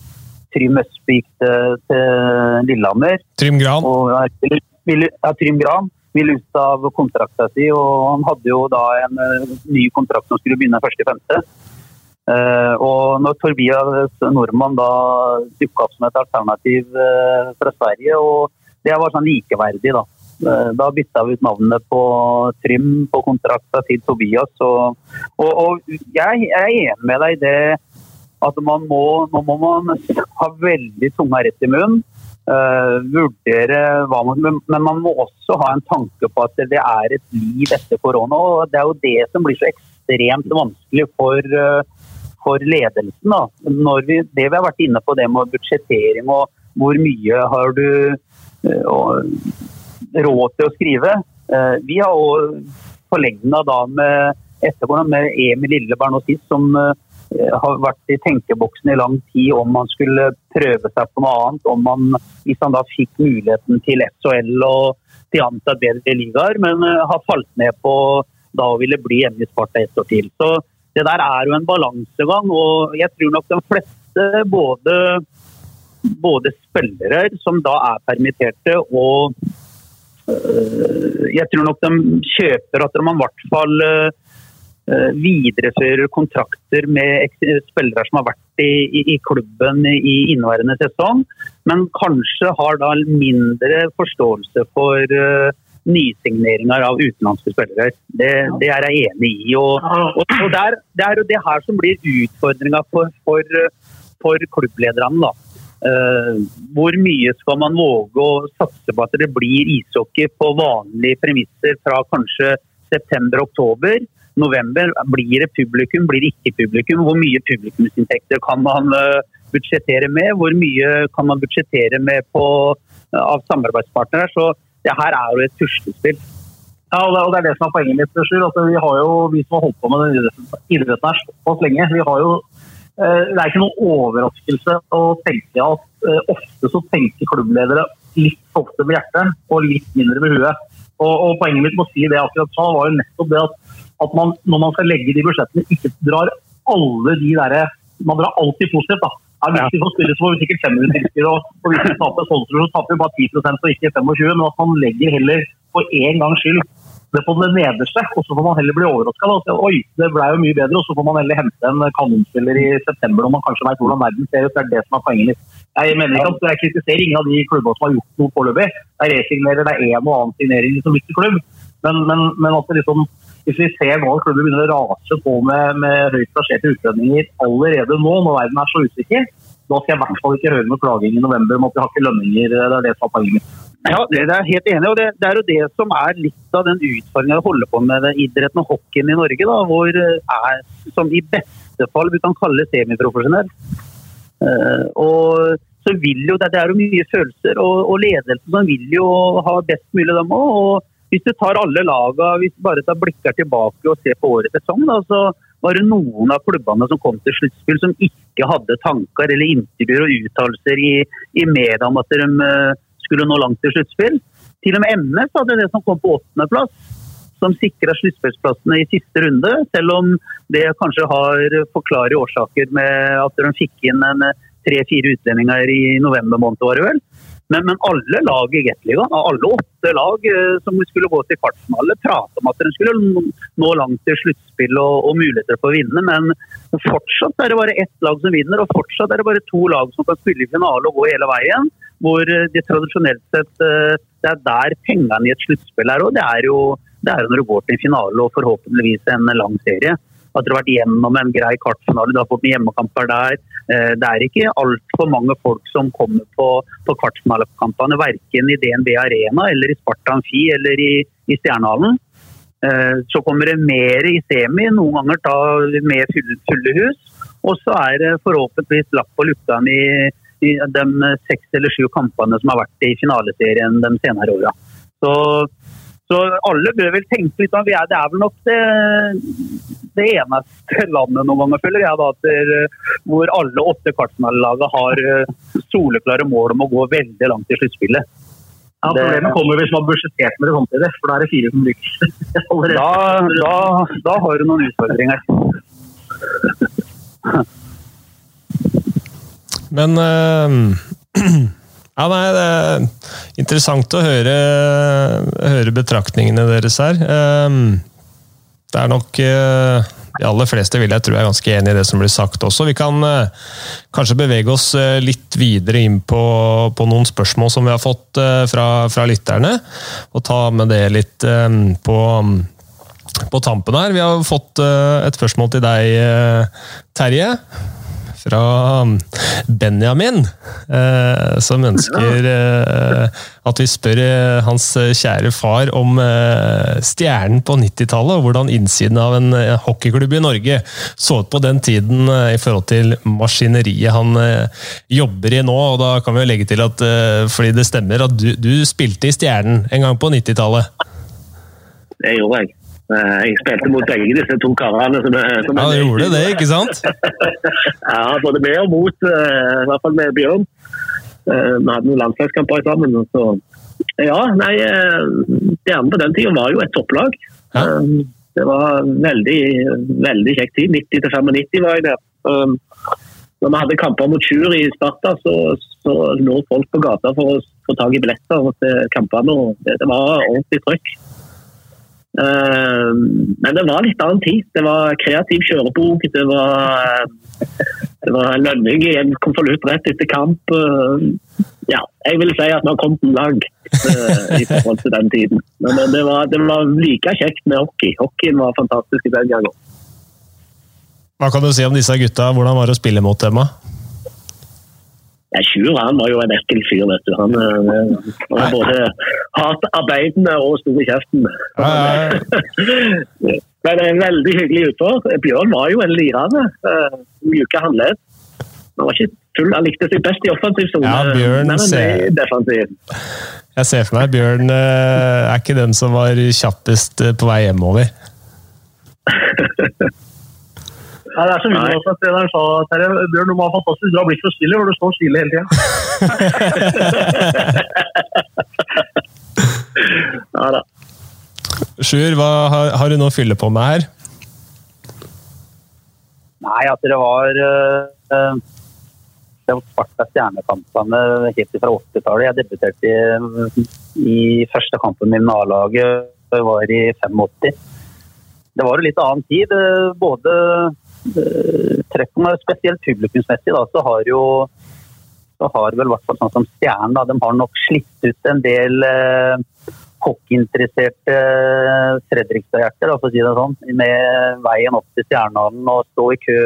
Trym Østby gikk til, til, Lillehammer. Trym Gran? Og, ja, Trym Gran vil ut av kontrakta si, og han hadde jo da en uh, ny kontrakt som skulle begynne 1.5. Uh, og når Torbias Nordmann da dukka opp som et alternativ uh, fra Sverige, og det var sånn likeverdig, da. Eh, da bytta vi ut navnet på Trym på kontrakta til Tobias. Og, og, og jeg, jeg, er enig med deg i det at man må, nå må man ha veldig tunga rett i munnen. Uh, vurdere hva man Men man må også ha en tanke på at det er et liv etter korona. og Det er jo det som blir så ekstremt vanskelig for, uh, for ledelsen. Da. Vi, det vi har vært inne på, det med budsjettering og hvor mye har du uh, råd til å skrive. Vi har òg forlenga med etterpå med Emil Lilleberg nå sist, som eh, har vært i tenkeboksen i lang tid om man skulle prøve seg på noe annet. om man, Hvis han da fikk muligheten til SHL og til anta bedre ligaer, men eh, har falt ned på da å ville bli hjemme i Sparta ett år til. Så det der er jo en balansegang, og jeg tror nok de fleste, både, både spillere som da er permitterte, og øh, jeg tror nok de kjøper at de i hvert fall eh, viderefører kontrakter med spillere som har vært i, i, i, klubben i inneværende sesong, men kanskje har da mindre forståelse for uh, nysigneringer av utenlandske spillere. Det, det, er jeg enig i. Og, og, og der, det er jo det her som blir utfordringa for, for, for klubblederne. da. Uh, hvor mye skal man våge å satse på at det blir ishockey på vanlige premisser fra kanskje september-oktober? November, Blir det publikum, blir det ikke publikum? Hvor mye publikumsinntekter kan man uh, budsjettere med? Hvor mye kan man budsjettere med på, uh, av samarbeidspartnere? Så det her er jo et puslespill. Ja, og det, er det som er poenget mitt. Altså, vi, har jo, vi som har holdt på med idretten her såpass lenge, vi har jo eh, det er ikke noen overraskelse å tenke at eh, ofte så tenker klubbledere litt ofte med hjertet og litt mindre med huet. Og, og Poenget mitt med å si det akkurat sa, var jo nettopp det at, at man, når man skal legge de budsjettene, ikke drar alle de derre Man drar alltid positivt. da. Ja, hvis vi får spille, så får vi sikkert 500 tilskuere. Og, hvis vi taper sånn, så taper vi bare 10 og ikke 25 Men at man legger heller for en gangs skyld det på det nederste, og så får man heller bli overraska. Oi, det ble jo mye bedre, og så får man heller hente en kanonspiller i september når man kanskje vet hvordan verden ser ut. Det er det som er poenget mitt. Jeg mener ikke at jeg kritiserer ingen av de klubbene som har gjort noe foreløpig. Jeg resignerer, det er en og annen signering som bytter klubb. Men, men, men at det liksom, hvis vi ser nå at klubber begynner å rase på med, med høyt plasserte utlendinger allerede nå, når verden er så usikker, da skal jeg i hvert fall ikke høre noe klaging i november om at vi har ikke lønninger. Det er det som er poenget Ja, det er helt enig og det, det, er jo det som er litt av den utfordringen å holde på med idretten og hockeyen i Norge. da, hvor er, Som i beste fall vi kan kalle semiprofesjonell. Uh, og så vil jo, Det er jo mye følelser, og, og ledelsen vil jo ha best mulig dem òg. Hvis du tar alle laga, hvis du bare tar blikker tilbake og ser på årets sesong, da, så var det noen av klubbene som kom til sluttspill som ikke hadde tanker eller intervjuer og uttalelser i, i media om at de uh, skulle nå langt til sluttspill. Til og med MS hadde det som kom på åttendeplass, som sikra sluttspillsplassene i siste runde. Selv om det kanskje har forklare årsaker med at de fikk inn en tre-fire utlendinger i november måned, var det vel. Men, men, alle lag i Gateligaen, alle åtte lag eh, som skulle gå til kvartfinale, pratet om at de skulle nå langt til sluttspill og, og, muligheter for å vinne. Men fortsatt er det bare ett lag som vinner, og fortsatt er det bare to lag som kan spille i finale og gå hele veien. Hvor de det tradisjonelt sett eh, det er der pengene i et sluttspill er. Og det er jo det er når du går til en finale og forhåpentligvis en lang serie. At det vært gjennom en grei kartfinale, du har fått hjemmekamper der. Eh, det er ikke altfor mange folk som kommer på, på kvartfinalekampene, verken i DNB Arena eller i Sparta Amfi eller i, i Stjernehallen. Eh, så kommer det mer i semi, noen ganger da med fulle hus. Og så er det forhåpentligvis lapp på lukkene i, i de seks eller sju kampene som har vært i finaleserien de senere åra. Så så alle bør vel tenke litt om Det er vel nok det, det eneste landet noen ganger, føler jeg, da, der, hvor alle åtte kvartfinalelagene har eh, soleklare mål om å gå veldig langt i sluttspillet. Ja, Problemet kommer hvis man har budsjettert med det samtidig, for da er det fire som lykkes. da, da, da har du noen utfordringer. Men uh, Ja, nei, Det er interessant å høre, høre betraktningene deres her. Ehm, det er nok eh, de aller fleste vil jeg tro er ganske enig i det som blir sagt også. Vi kan eh, kanskje bevege oss eh, litt videre inn på, på noen spørsmål som vi har fått fra, fra lytterne, og ta med det litt på på tampen her. Vi har fått et spørsmål til deg, Terje fra Benjamin, eh, som ønsker eh, at vi spør eh, hans kjære far om stjernen på 90-tallet, og hvordan innsiden av en hockeyklubb i Norge så ut på den tiden i forhold til maskineriet han jobber i nå. og Da kan vi jo legge til at fordi det stemmer at du, du spilte i Stjernen en gang på 90-tallet. Det gjorde jeg. Eh, jeg spilte mot begge disse to karene. Som, som ja, du gjorde det, ikke sant? ja, både med og mot. Eh, I hvert fall med Bjørn. Eh, vi hadde noen landslagskamper sammen. Så. Ja, nei, Stjernen på den tida var jo et topplag. Ja. Det var veldig, veldig kjekk tid. 90 til 95 var jeg der. Når vi hadde kamper mot Sjur i Sparta, så, så lå folk på gata for å få tak i billetter til kampene. Det, det var ordentlig trøkk. Ehm, men det var litt annen tid. Det var kreativ kjørebok. Det var, det var lønning i en konvolutt rett etter kamp. Ehm, ja, jeg vil si at vi har kommet langt uh, i forhold til den tiden. Men det var, det var like kjekt med hockey. Hockeyen var fantastisk i den gangen. Hva kan du si om disse gutta? Hvordan var det å spille mot dem? Ja, Sjur han var jo en ekkel fyr. vet du. Han, han var både hardt og stor i kjeften. Men en veldig hyggelig utfor. Bjørn var jo en lirende. Uh, mjuke håndledd. Han var ikke full, han likte seg best i offensiv sone, ja, Bjørn men ser... defensiv. Jeg ser for meg Bjørn er ikke den som var kjappest på vei hjemover. Nei, det er så mye at treneren sa Terje, Bjørn, du må ha fantastisk bra blikk for spillet, for du står stille hele tida. ja da. Sjur, hva har, har, du noe å fylle på med her? Nei, at det var øh, Det var Sparta Stjernekampene helt fra 80-tallet. Jeg debuterte i, i første kampen min med A-laget, det var i 85. Det var jo litt annen tid. Både uh, trekken, spesielt publikumsmessig, da, så har jo så har vel hvert sånn som Stjernen, de har nok slitt ut en del eh, hockeyinteresserte Fredrikstad-hjerter, for å si det sånn. Med veien opp til Stjernehallen og stå i kø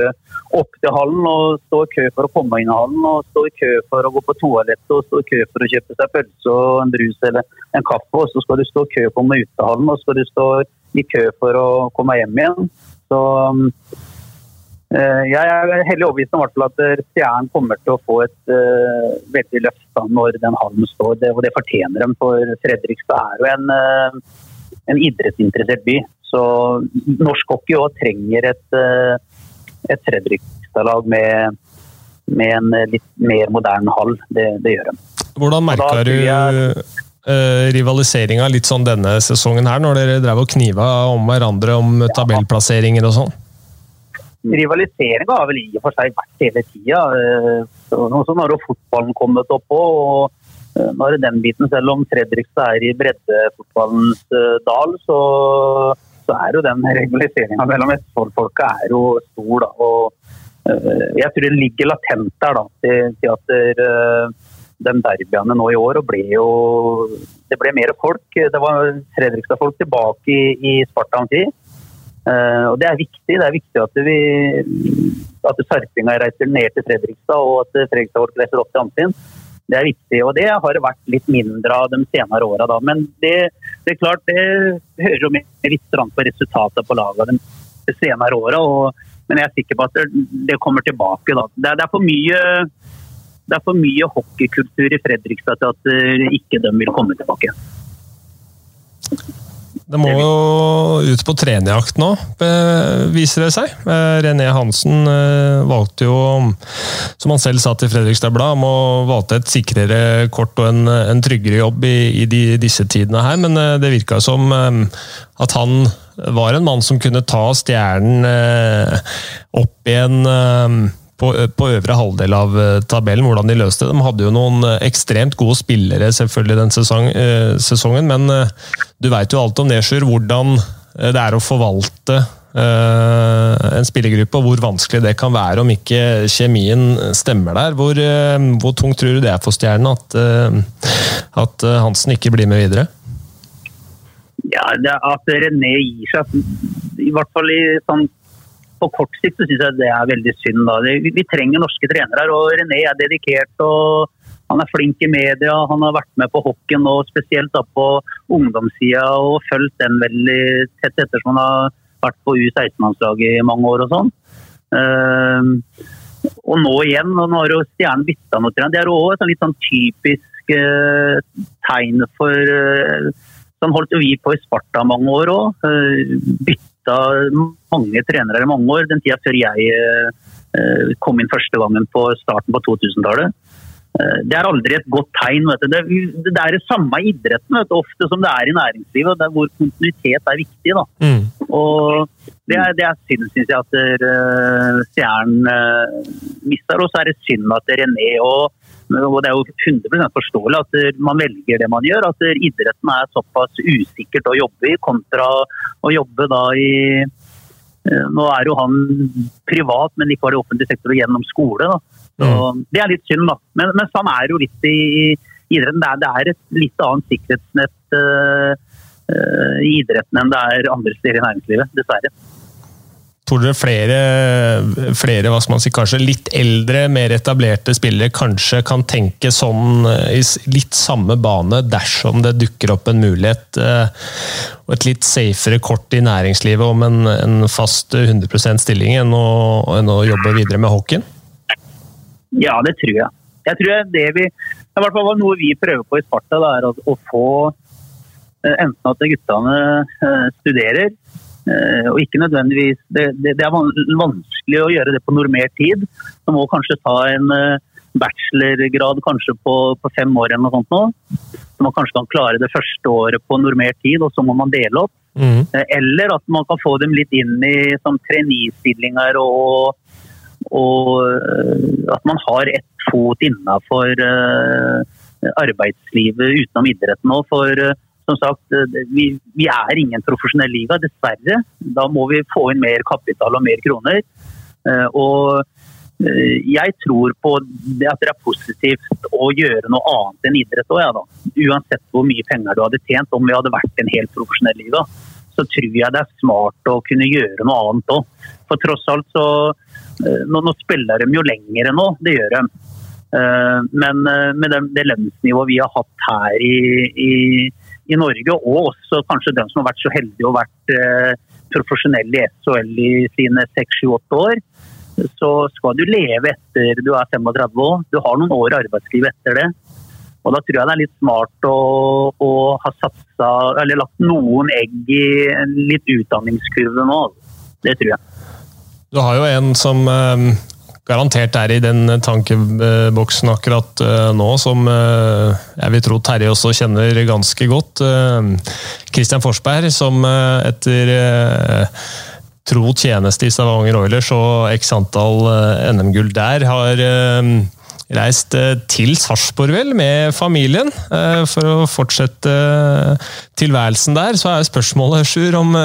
opp til hallen og stå i kø for å komme inn i hallen. Og stå i kø for å gå på toalettet og stå i kø for å kjøpe seg pølse og en brus eller en kaffe. Og så skal du stå i kø for å komme ut av hallen og så skal du stå i kø for å komme hjem igjen. Så Eh, jeg er heldig overbevist om at Stjernen kommer til å få et uh, veldig løft når den hallen står. Det, og det fortjener dem, for Fredrikstad er jo en, uh, en idrettsinteressert by. Så norsk hockey trenger et, uh, et Fredrikstad-lag med, med, en litt mer moderne hall. Det, det gjør de. Hvordan merka du rivaliseringa litt sånn denne sesongen her, når dere drev og kniva om hverandre om tabellplasseringer og sånn? Rivaliseringa har vel i og for seg vært hele tida. Eh, så har jo fotballen kommet opp òg. Eh, nå er det den biten, selv om Fredrikstad er i breddefotballens eh, dal, så, så er jo den rivaliseringa mellom Vestfold-folka er jo stor. Da. Og jeg tror det ligger latent der da, til, til at de derbyene nå i år og ble jo Det ble mer folk. Det var Fredrikstad-folk tilbake i, i Spartans tid. Uh, og Det er viktig Det er viktig at, vi, at sarpinga reiser ned til Fredrikstad og at Fredrikstad-folk reiser opp til Amfinn. Det er viktig, og det har vært litt mindre av de senere åra. Men det, det, er klart, det hører jo med litt på resultatet på laget de senere åra. Men jeg er sikker på at det, kommer tilbake. Da. Det, er, det, er for mye, det er for mye hockeykultur i Fredrikstad til at ikke de vil komme tilbake. Det må jo ut på trenerjakt nå, viser det seg. Eh, René Hansen eh, valgte jo, som han selv sa til Fredrikstad Blad, om å valgte et sikrere kort og en, en tryggere jobb i, i de, disse tidene her, men eh, det virka som at han var en mann som kunne ta stjernen opp igjen på, på, øvre halvdel av eh, tabellen, hvordan de løste det. De hadde jo noen eh, ekstremt gode spillere selvfølgelig den sesong, eh, sesongen, men du veit jo alt om det. Hvordan det er å forvalte en spillergruppe, og hvor vanskelig det kan være om ikke kjemien stemmer der. Hvor, hvor tungt tror du det er for Stjernen at, at Hansen ikke blir med videre? Ja, At René gir seg, i hvert fall i sånn på kort sikt så syns jeg det er veldig synd. Da. Vi, vi trenger norske trenere og René er dedikert. og han er flink i media, han har vært med på hockeyen og spesielt da på ungdomssida og fulgt den veldig tett ettersom han har vært på U16-landslaget i mange år og sånn. Uh, og nå igjen, og nå har jo Stjernen bytta noe. Det er òg et litt sånn typisk uh, tegn for uh, Sånn holdt jo vi på i Sparta mange år òg. Uh, bytta mange trenere i mange år. Den tida før jeg eh, kom inn første gangen på starten på 2000-tallet. Eh, det er aldri et godt tegn. Det, det, er det samme i idretten vet du, ofte som det er i næringslivet, hvor kontinuitet er viktig. Mm. Og Det er, det er synd, syns jeg, at uh, Stjernen uh, mister. Og så er det synd at René og og Det er jo 100 forståelig at man velger det man gjør. At idretten er såpass usikkert å jobbe i, kontra å jobbe da i eh, Nå er jo han privat, men ikke var i offentlig sektor og gjennom skole. Da. Så mm. Det er litt synd, da. Men, men sånn er jo litt i, i idretten. Det er, det er, et litt annet sikkerhetsnett uh, uh, i idretten enn det er andre steder i næringslivet, dessverre. Tror dere flere, flere si, kanskje litt eldre, mer etablerte spillere kanskje kan tenke sånn i litt samme bane dersom det dukker opp en mulighet eh, og et litt safere kort i næringslivet om en, en fast 100 stilling enn å, enn å, jobbe videre med hockeyen? Ja, det tror jeg. Jeg tror det vi, i hvert fall noe vi prøver på i Sparta, er å, å få eh, enten at guttene eh, studerer Eh, og ikke nødvendigvis det, det, det, er vanskelig å gjøre det på normert tid. Du må kanskje ta en eh, bachelorgrad kanskje på, på, fem år eller noe sånt nå. Så man kanskje kan klare det første året på normert tid, og så må man dele opp. Mm. Eller at man kan få dem litt inn i som trainee-stillinger og, og at man har ett fot innafor arbeidslivet utenom idretten òg. For som sagt, vi, vi, er ingen profesjonell liga, dessverre. Da må vi få inn mer kapital og mer kroner. Uh, og Eh, jeg tror på at det er positivt å gjøre noe annet enn idrett òg, ja, da. Uansett hvor mye penger du hadde tjent, om vi hadde vært en helt profesjonell liga. Så tror jeg det er smart å kunne gjøre noe annet òg. For tross alt så eh, nå, nå, spiller de jo lenger nå, det gjør de. Eh, men med det, det lønnsnivået vi har hatt her i, i, i, Norge, og også kanskje dem som har vært så heldige og vært profesjonelle i SHL i sine seks, sju, åtte år, så skal du leve etter du er 35 år. Du har noen år i arbeidslivet etter det. Og Da tror jeg det er litt smart å, å ha satsa, eller lagt noen egg i litt utdanningskurve nå. Det tror jeg. Du har jo en som eh, garantert er i den tankeboksen akkurat eh, nå, som eh, jeg vil tro Terje også kjenner ganske godt. Christian Forsberg, som etter tro tjeneste i Stavanger Oilers og x antall eh, NM-gull der. Har eh, reist eh, til Sarpsborg, vel, med familien, for å fortsette tilværelsen der. Så er spørsmålet, Sjur, om,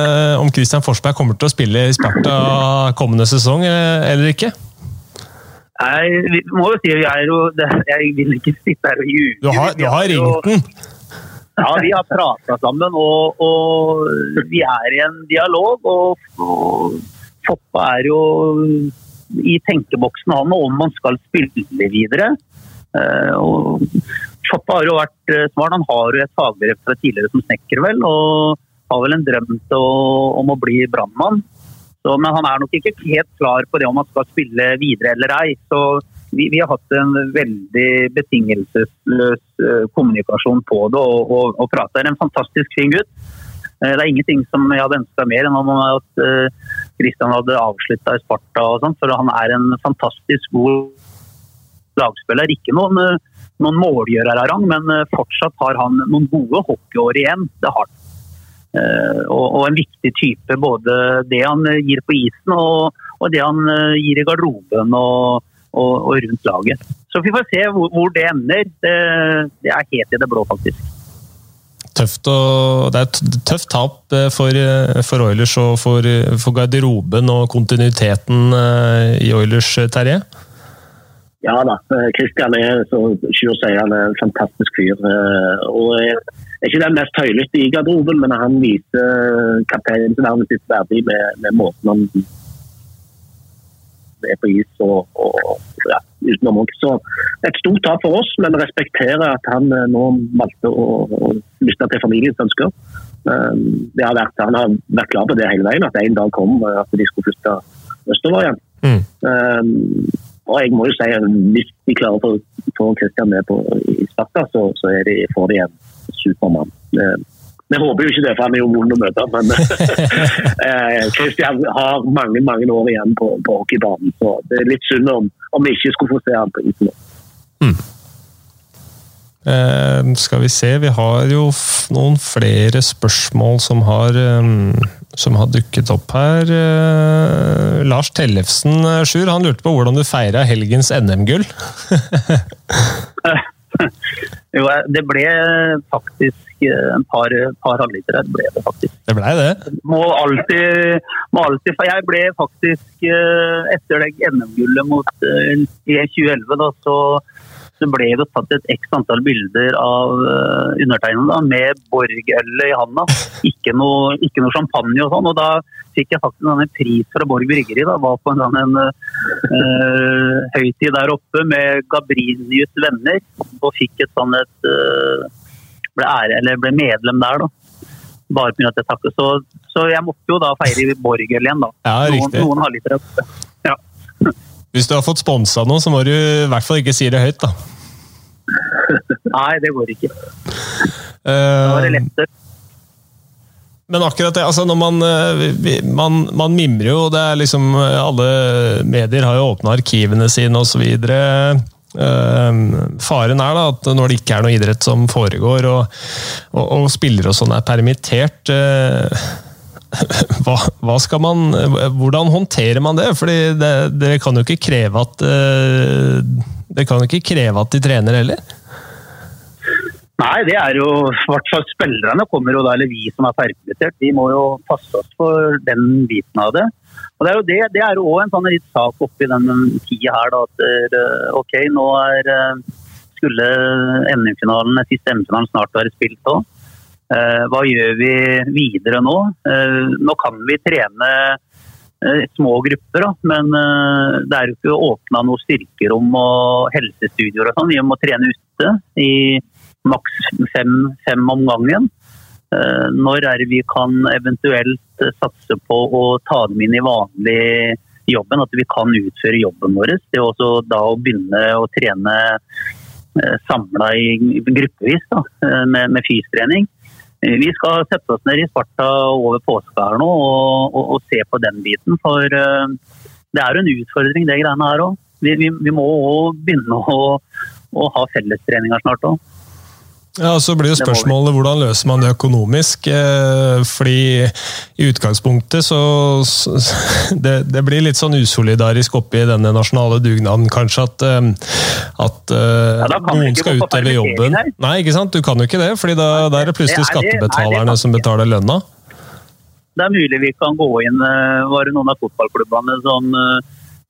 om Christian Forsberg kommer til å spille i Sparta kommende sesong, eller ikke? Nei, vi må jo si jeg er jo Jeg vil ikke sitte her og ljuge. Du har, du har ringt den? Ja, vi har prata sammen, og, og, vi er i en dialog. Og, og Foppa er jo i tenkeboksen han om man skal spille videre. Uh, og Foppa har jo vært uh, smart. Han har jo et fagbrev fra tidligere som snekker, vel. Og har vel en drøm om å bli brannmann. Men han er nok ikke helt klar på det om han skal spille videre eller ei. Så vi, vi, har hatt en veldig betingelsesløs uh, kommunikasjon på det og, og, og prata. en fantastisk fin gutt. Uh, det er ingenting som jeg hadde ønska mer enn at Kristian Christian hadde avslutta i Sparta og sånn, for han er en fantastisk god lagspiller. Ikke noen, noen målgjører av rang, men fortsatt har han noen gode hockeyår igjen. Det har han. Og, og, en viktig type, både det han gir på isen og, og det han gir i garderoben. og og, og rundt laget. Så vi får se hvor, hvor det ender. Det, det, er helt i det blå, faktisk. Tøft og, det er et tøft tap eh, for, eh, for Oilers og for, for, garderoben og kontinuiteten eh, i Oilers, Terje? Ja da. Kristian er som Sjur sier han er en fantastisk fyr. og er ikke den mest høylytte i garderoben, men han viser kapteinsvernet sitt verdig med, med måten han er på is og, og ja, utenom òg. Så et stort tap for oss, men respekterer at han eh, nå valgte å, å lytte til familiens ønsker. Um, vært, han har vært klar på det hele veien, at en dag kom at de skulle flytte østover igjen. Mm. Um, og jeg må jo si at Hvis de klarer å få Kristian med på, i Sparta, så, så de, får de en supermann. Um, vi håper jo ikke det, for han er jo vond å møte. Men Kristian eh, har mange mange år igjen på, på hockeybanen, så det er litt synd om, om vi ikke skulle få se han på isen. Mm. Eh, skal vi se, vi har jo noen flere spørsmål som har, um, som har dukket opp her. Eh, Lars Tellefsen, eh, Sjur, han lurte på hvordan du feira helgens NM-gull? jo, det ble faktisk en par, par halvliter her. ble Det faktisk. Det ble det? Må alltid, må alltid For jeg ble faktisk, eh, etter det NM-gullet mot eh, i 2011, da, så så ble det tatt et x antall bilder av uh, undertegnede med Borg-ølet i handa. Ikke noe, ikke noe, champagne og sånn. Og da fikk jeg faktisk en pris fra Borg Bryggeri. Da. Var på en, sånn, en uh, høytid der oppe med Gabrinius venner. Og fikk et sånn et uh, ble, ære, eller ble medlem der, da. Bare pga. at jeg takket. Så, så, jeg måtte jo da feire Borg-øl igjen, da. Ja, noen, noen litt rett. Ja. Hvis du har fått sponsa noe, så må du i hvert fall ikke si det høyt, da. Nei, det går ikke. Var det lettere. Men akkurat det, altså når man, eh, man, man mimrer jo, det er liksom Alle medier har jo åpna arkivene sine osv. Uh, faren er da at når det ikke er noe idrett som foregår, og, og, og spillere og sånn er permittert uh, hva, hva, man, Hvordan håndterer man det? Fordi det, dere kan jo ikke kreve at uh, Dere kan jo ikke kreve at de trener heller? Nei, det er jo i hvert fall spillerne kommer jo da, eller vi som er permittert, vi må jo passe oss for den biten av det. Og Det er jo det, det er jo også en sånn litt sak oppi den tida her, da, at eh, ok, nå er, eh, skulle NM-finalen, siste NM-finalen snart være spilt òg. Eh, hva gjør vi videre nå? Nå kan vi trene små grupper, da, men det er jo ikke åpna noe styrkerom og helsestudioer og sånn. Vi må trene ute i maks fem, fem om gangen. Eh, når er det vi kan eventuelt satse på å ta dem inn i vanlig jobben? At vi kan utføre jobben vår. Det er også da å begynne å trene eh, samla gruppevis da, eh, med, med fystrening. Vi skal sette oss ned i Sparta over påske her nå og, og, og, se på den biten. For det er en utfordring, det greiene her òg. Vi, vi, vi, må òg begynne å, å ha fellestreninger snart òg. Ja, Så blir jo spørsmålet hvordan løser man det økonomisk? Eh, fordi i utgangspunktet så det, det blir litt sånn usolidarisk oppi denne nasjonale dugnaden, kanskje, at, eh, at eh, ja, noen skal utøve jobben. Nei, ikke sant? Du kan jo ikke det, da, da er det plutselig skattebetalerne som betaler lønna. Det er mulig vi kan gå inn Var det noen av fotballklubbene som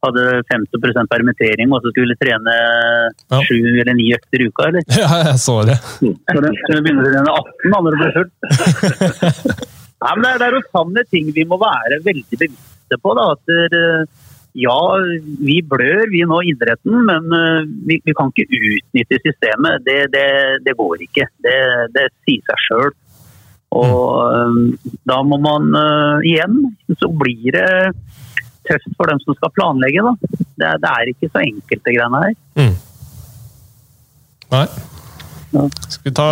hadde 50% permittering og så skulle trene ja. sju eller ni økter i uka, eller? Ja, jeg så det. Så det, så begynner å trene 18 da, når det blir fullt. Nei, men det, er, det er jo sanne ting vi må være veldig bevisste på. da, at ja, vi blør, vi nå idretten, men eh, vi, vi kan ikke utnytte systemet. Det, det, det går ikke. Det, sier seg sjøl. Og mm. Eh, da må man igjen Så blir det tøft for dem som skal planlegge. Da. Det, det er ikke så enkelte greiene her. Mm. Nei. Skal vi ta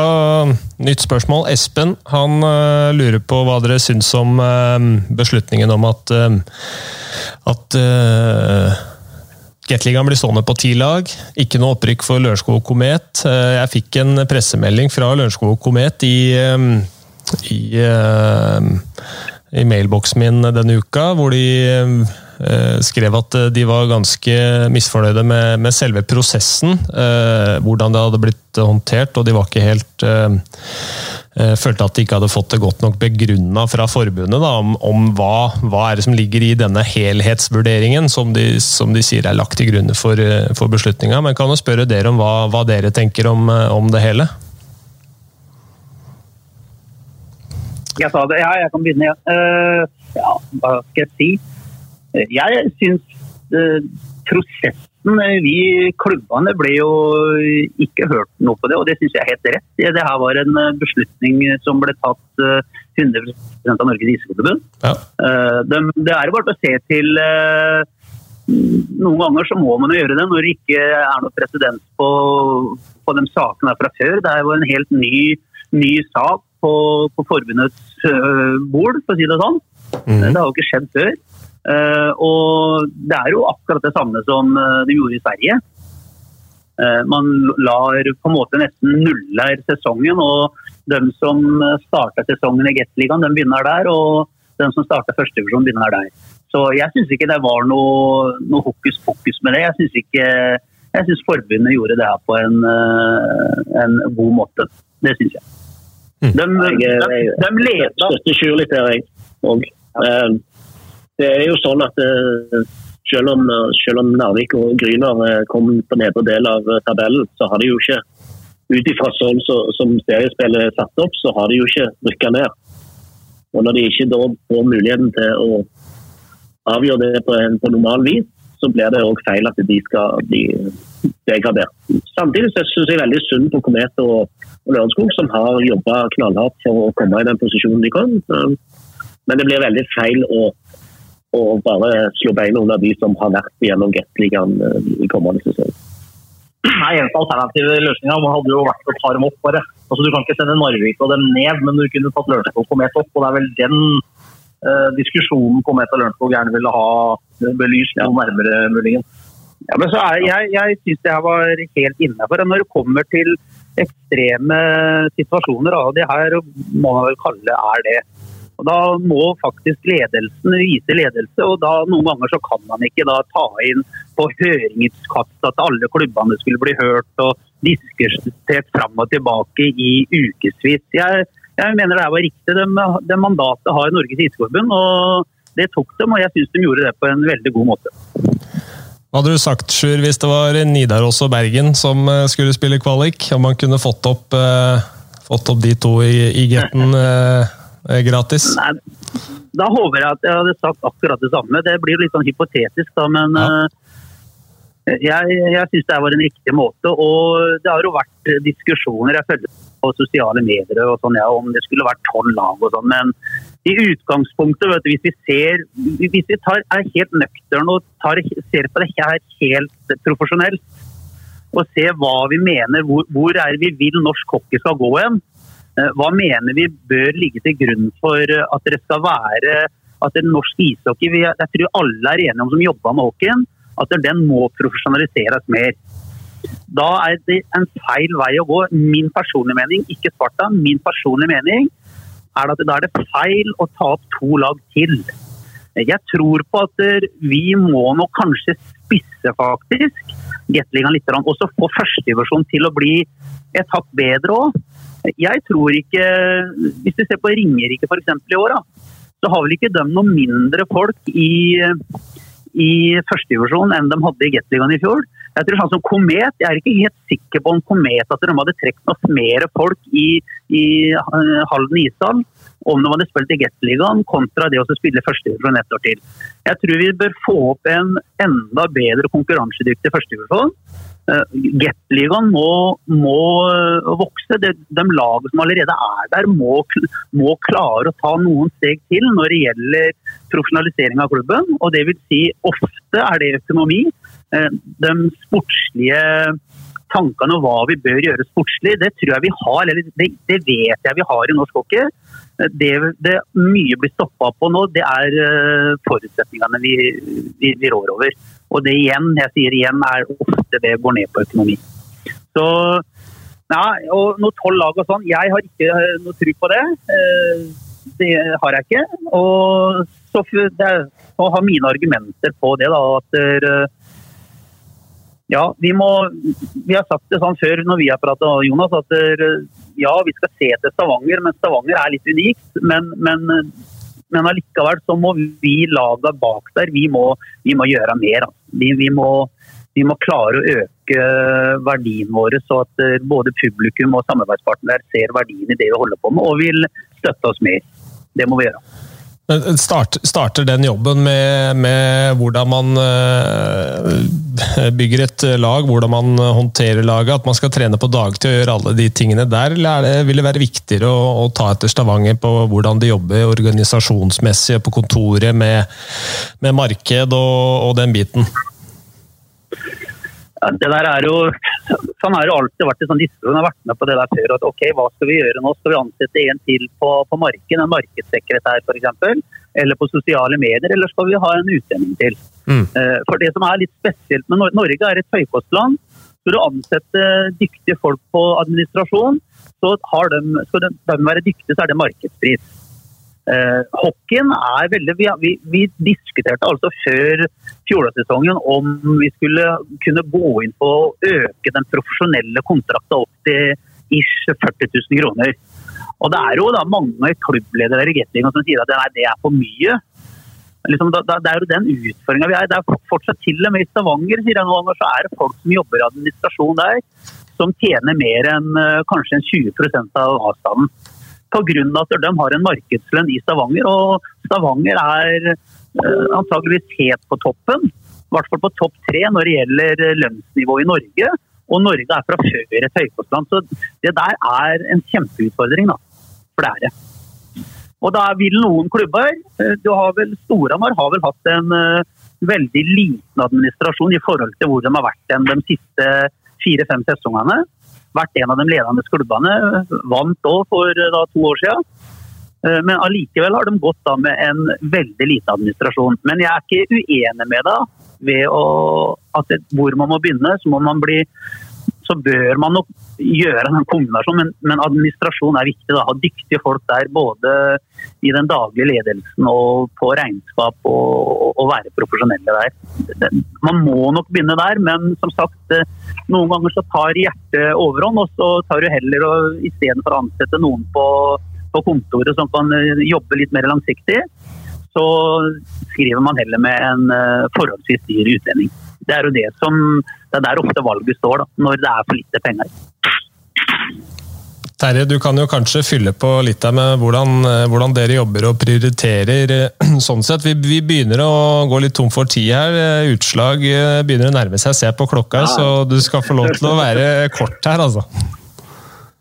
nytt spørsmål? Espen han uh, lurer på hva dere syns om uh, beslutningen om at, uh, at Gateligaen blir stående på ti lag. Ikke noe opprykk for Lørenskog Komet. Jeg fikk en pressemelding fra Lørenskog Komet i, i, i mailboksen min denne uka, hvor de skrev at eh, de var ganske misfornøyde med, med selve prosessen. Eh, hvordan det hadde blitt håndtert, og de var ikke helt følte at de ikke hadde fått det godt nok begrunna fra forbundet da, om, om hva, hva, er det som ligger i denne helhetsvurderingen som de, som de sier er lagt til grunn for, for beslutninga. Men kan jo spørre dere om hva, hva dere tenker om, om, det hele? Jeg sa det, ja, jeg kan begynne. Ja. Ja, hva skal jeg si? Jeg syns eh, prosessen eh, Vi klubbene ble jo ikke hørt noe på det, og det syns jeg er helt rett. Det her var en eh, beslutning som ble tatt 100 av Norges ishockeyforbund. Ja. Det, det er bare å se til noen ganger så må man jo gjøre det når det ikke er noe presedens på, på de sakene fra før. Det er jo en helt ny, ny sak på, på forbundets bord, for å si det sånn. Mm. Det har jo ikke skjedd før. Uh, og det er jo akkurat det samme som uh, de gjorde i Sverige. Uh, man lar på en måte nesten nuller sesongen, og de som starta sesongen i Gateligaen, de begynner der. Og de som starta førstedivisjon, begynner der. Så jeg syns ikke det var noe, noe hokus pokus med det. Jeg syns ikke jeg synes forbundet gjorde det her på en, en god måte. Det syns jeg. Mm. De, de, de, de leda Støtter Sjur litt der, jeg òg det er jo sånn at eh, selv om, selv om Narvik og Gryner eh, kom på nedre del av eh, tabellen, så har de jo ikke ut ifra sånn så, som seriespillet er satt opp, så har de jo ikke rykka ned. Og Når de ikke da får muligheten til å avgjøre det på, en, på normal vis, så blir det òg feil at de skal bli degradert. Samtidig så syns jeg veldig synd på Komet og, og Lørenskog, som har jobba knallhardt for å komme i den posisjonen de kom. Men det blir veldig feil å og bare slå beina under de som har vært gjennom Gateligaen eh, i kommende sesong. Nei, eneste alternative løsninga hadde jo vært å ta dem opp, bare. Altså, du kan ikke sende Narvik og dem ned, men du kunne tatt Lørenskog og Komet opp. og Det er vel den eh, diskusjonen Komet Met og Lørenskog gjerne ville ha belyst noe nærmere, muligens. Ja, men så er, jeg jeg syns her var helt innafor. Når det kommer til ekstreme situasjoner, og det her må man vel kalle er det. Og Da må faktisk ledelsen vise ledelse, og da noen ganger så kan man ikke da ta inn på høringskast at alle klubbene skulle bli hørt og diskutert fram og tilbake i ukevis. Jeg, jeg, mener det var riktig. Det, det mandatet har Norges Isforbund, og det tok dem. Og jeg syns de gjorde det på en veldig god måte. Hva hadde du sagt, Sjur, hvis det var Nidaros og Bergen som eh, skulle spille kvalik? Om man kunne fått opp, eh, fått opp de to i, i getten uh, gratis? Nei, da håper jeg at jeg hadde sagt akkurat det samme. Det blir litt sånn hypotetisk, da, men ja. uh, jeg, jeg syns det var en riktig måte. Og det har jo vært diskusjoner jeg følger på sosiale medier og sånn, ja, om det skulle vært tolv lag og sånn. men i utgangspunktet, du, hvis vi ser, hvis vi tar, er helt nøkterne og tar, ser på det her helt profesjonelt, og ser hva vi mener, hvor, hvor er vi vil norsk hockey skal gå hen, eh, hva mener vi bør ligge til grunn for at det skal være at det norsk ishockey Jeg tror alle er enige om som jobber med hockeyen, at den må profesjonaliseres mer. Da er det en feil vei å gå. Min personlige mening, ikke Sparta, min personlige mening er at da er det feil å ta opp to lag til. Jeg tror på at vi må nok kanskje spisse faktisk Gateligaen litt, og så få førstedivisjon til å bli et hakk bedre òg. Jeg tror ikke Hvis du ser på Ringerike f.eks. i år, så har vel ikke de noe mindre folk i, i førstedivisjon enn de hadde i Gateligaen i fjor. Jeg tror sånn som Komet, jeg er ikke helt sikker på om Komet at de hadde trukket noe mer folk i, i uh, Halden ishall om de hadde spilt i Gateligaen kontra det å spille førstedivisjon ett år til. Jeg tror vi bør få opp en enda bedre konkurransedyktig førstedivisjon. Uh, Gateligaen må, må uh, vokse. De, de lagene som allerede er der, må, må, klare å ta noen steg til når det gjelder profesjonalisering av klubben. Og det vil si ofte er det økonomi. Eh, de sportslige tankene og hva vi bør gjøre sportslig, det tror jeg vi har, eller det, det vet jeg vi har i norsk hockey. Eh, det, det mye blir stoppa på nå, det er eh, forutsetningene vi, vi, vi, rår over. Og det igjen, jeg sier igjen, er ofte det går ned på økonomi. Så ja, og noe tolv lag og sånn, jeg har ikke noe tro på det. Det har jeg ikke. Og så, det, så har mine argumenter på det da, at ja, vi, må, vi har sagt det sånn før når vi har pratet, Jonas, at ja, vi skal se til Stavanger, men Stavanger er litt unikt. Men, men, men allikevel så må vi laga bak der, vi må, vi må gjøre mer. Vi, vi, må, vi, må, klare å øke verdien vår, så at både publikum og samarbeidspartner ser verdien i det vi holder på med, og vil støtte oss mer. Det må vi gjøre. Start, starter den jobben med, med, hvordan man eh, bygger et lag, hvordan man håndterer laget, at man skal trene på dagtid og gjøre alle de tingene der? Eller det, vil det være viktigere å, å, ta etter Stavanger på hvordan de jobber organisasjonsmessig på kontoret med, med marked og, og den biten? Det der er jo Sånn har det alltid vært sånn diskusjon. Jeg har vært med på det der før. at ok, Hva skal vi gjøre nå? Skal vi ansette en til på, på marken? En markedssekretær f.eks.? Eller på sosiale medier? Eller skal vi ha en utlending til? Mm. Uh, for Det som er litt spesielt med Norge, er et høykostland. Skal du ansette dyktige folk på administrasjon, så de, skal de, de være dyktige, så er det markedspris. Uh, hockeyen er veldig vi, vi, vi, diskuterte altså før fjorårssesongen om vi skulle kunne gå inn på å øke den profesjonelle kontrakten opp til ish 40 000 kroner. Og Det er jo da mange klubbledere i Gettingen som sier at nei, det er for mye. Liksom, da, da, det er jo den utfordringa vi er. Det er fortsatt til og med i Stavanger sier jeg noen ganger, så er det folk som jobber i administrasjon der, som tjener mer enn uh, kanskje en 20% av avstanden pga. at de har en markedslønn i Stavanger. Og Stavanger er antageligvis helt på toppen, i hvert fall på topp tre når det gjelder lønnsnivå i Norge. Og Norge er fra før et høykostland, så det der er en kjempeutfordring. da, For det er det. Og da vil noen klubber eh, du har vel Storhamar har vel hatt en veldig liten administrasjon i forhold til hvor de har vært den de siste fire-fem sesongene. Vært en av de ledende klubbene. Vant òg for da, to år siden. Eh, Men allikevel har de gått da med en veldig lite administrasjon. Men jeg er ikke uenig med deg ved å, at det, hvor man må begynne. Så må man bli så bør man nok gjøre en kombinasjon, men, men administrasjon er viktig. Da. Ha dyktige folk der, både i den daglige ledelsen og på regnskap, og, og være profesjonelle der. Man må nok begynne der, men som sagt, eh, noen ganger så tar hjertet overhånd, og så tar du heller og istedenfor å ansette noen på, på kontoret som kan eh, jobbe litt mer langsiktig, så skriver man heller med en eh, forholdsvis dyr utlending. Det er jo det som Det er der ofte valget står, da, når det er for lite penger. Terje, du kan jo kanskje fylle på litt der med hvordan, hvordan dere jobber og prioriterer. sånn sett. Vi, vi begynner å gå litt tom for tid her. Utslag begynner å nærme seg. Se på klokka, Ja. så du skal få lov til å være kort her, altså.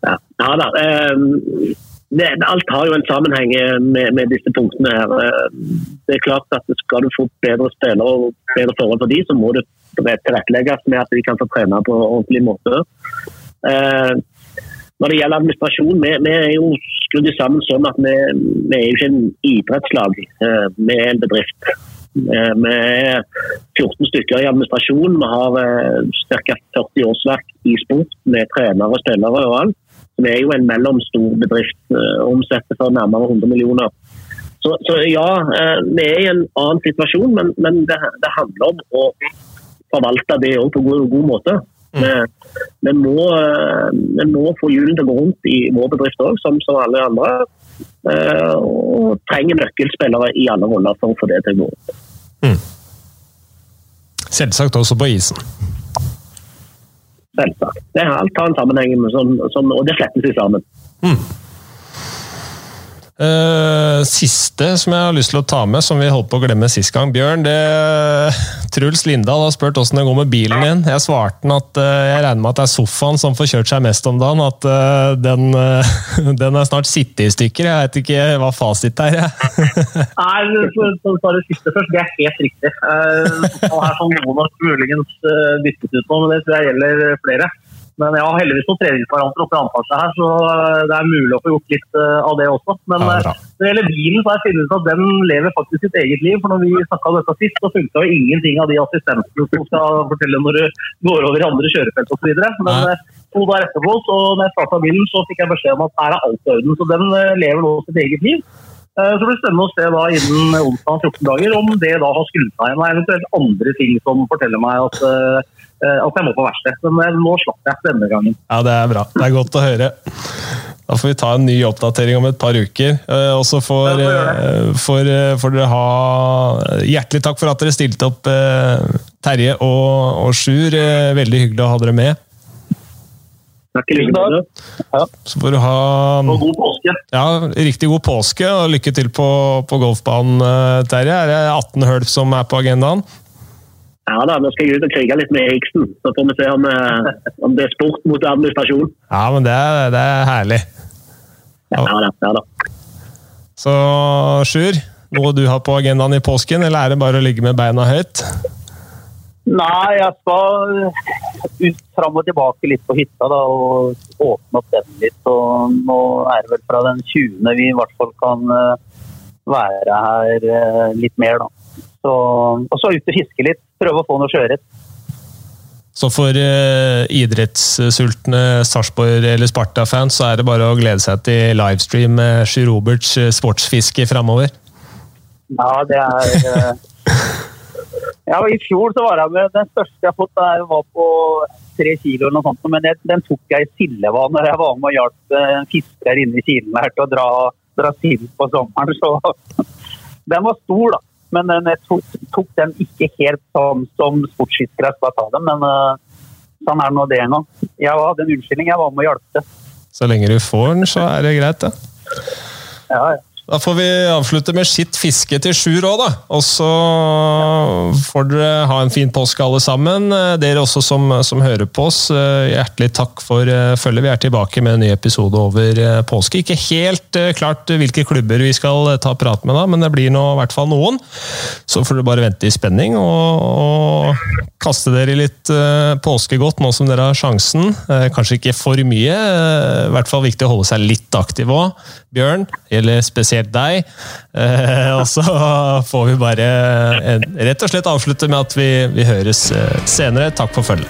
Ja, ja da. eh, Det, alt har jo en sammenheng eh, med, med disse punktene her. Eh, Det er klart at Skal du få bedre spillere og bedre forhold for de, så må det tilrettelegges med at de kan få trene på ordentlig måte. Eh, Når det gjelder administrasjon, vi, vi er jo skrudd sammen sånn at vi, vi er jo ikke en idrettslag, eh, vi er en bedrift. Vi er 14 stykker i administrasjon. Vi har ca. 40 årsverk i sport med trenere og spillere og alt. Vi er jo en mellomstor bedrift, eh, omsetter for nærmere 100 millioner. Så, så ja, eh, vi er i en annen situasjon, men, men det, det handler om å forvalte det òg på god, god måte. Vi, vi, må, eh, vi må få hjulene til å gå rundt i vår bedrift òg, som, som alle andre. Og trenger nøkkelspillere i alle roller for å få det til å gå rundt. Selvsagt også på isen. Selvsagt. Det er alt har en sammenheng, med sånn, sånn, og det slettes seg sammen. Eh, siste som jeg har lyst til å ta med, som vi holdt på å glemme sist gang. Bjørn, det, Truls Lindahl har spurt åssen det går med bilen din. Jeg svarte han at eh, jeg regner med at det er sofaen som får kjørt seg mest om dagen. At eh, den, den er snart sittet i stykker. Jeg vet ikke hva fasit er. Nei, for å ta det siste først, det er helt riktig. Uh, her sånn noen har muligens uh, byttet ut nå, men det tror jeg gjelder flere. Men jeg har heldigvis noen treningsvarianter oppe i antasjet her, så uh, det er mulig å få gjort litt uh, av det også. Men Ja, uh, når det gjelder bilen, så har jeg funnet ut at den lever faktisk sitt eget liv. For når vi snakka om dette sist, så funka jo ingenting av de assistentene som skal fortelle når du går over i andre kjørefelt osv. Men uh, to dager etterpå, så når jeg starta bilen, så fikk jeg beskjed om at her er alt i orden. Så den lever nå sitt eget liv. Så Så det blir spennende å se da innen onsdag 14 dager om det da har skrudd seg igjen, eventuelt andre ting som forteller meg at, eh, eh, at jeg må på verksted. Men eh, nå slapp jeg denne gangen. Ja, det er bra. Det er godt å høre. Da får vi ta en ny oppdatering om et par uker. Eh, Og så får, Ja, eh, eh, dere ha Hjertelig takk for at dere stilte opp, eh, Terje og, og Sjur. Eh, Veldig hyggelig å ha dere med. Takk i like måte. Så får du ha Og god påske. ja, riktig god påske og lykke til på, på golfbanen, eh, Terje. Er det 18 hull som er på agendaen? Ja da, nå skal jeg ut og krige litt med Eriksen. Så får vi se om, eh, om det er sport mot administrasjon. Ja, men det er, det er herlig. Ja da, ja da. Så Sjur, noe du har på agendaen i påsken, eller er det bare å ligge med beina høyt? Nei, jeg skal ut fram og tilbake litt på hytta da, og åpne opp den litt. Og nå er det vel fra den 20. vi i hvert fall kan eh, være her eh, litt mer, da. Så, og så ut og fiske litt. Prøve å få noe sjøørret. Så for uh, idrettssultne Sarpsborg- eller Sparta-fans så er det bare å glede seg til livestream med Sjur Roberts eh, sportsfiske framover. Ja, det er uh, Ja, I fjor så var jeg med Den største jeg har fått, der var på tre kilo eller noe sånt. Men den, den tok jeg i Sildeva når jeg var med og hjalp eh, en fisker her inne i Kilen her til å dra, dra sild på sommeren. Så den var stor, da. Men den, jeg tok, den ikke helt som, som sportsfiskere skal ta den. Men eh, sånn er nå det gang. Jeg hadde en unnskyldning, jeg var med og hjalp til. Så lenge du får den, så er det greit, det. Ja, ja. Da får vi avslutte med skitt fiske til Sjur òg, da. Og så får dere ha en fin påske, alle sammen. Dere også som, som hører på oss, hjertelig takk for følget. Vi er tilbake med en ny episode over påske. Ikke helt klart hvilke klubber vi skal ta prat med da, men det blir nå i hvert fall noen. Så får dere bare vente i spenning og, og kaste dere litt påskegodt nå som dere har sjansen. Kanskje ikke for mye, i hvert fall viktig å holde seg litt aktiv òg. Bjørn, gjelder spesielt deg. Eh, og så får vi bare rett og slett avslutte med at vi, vi høres eh, senere. Takk for følget.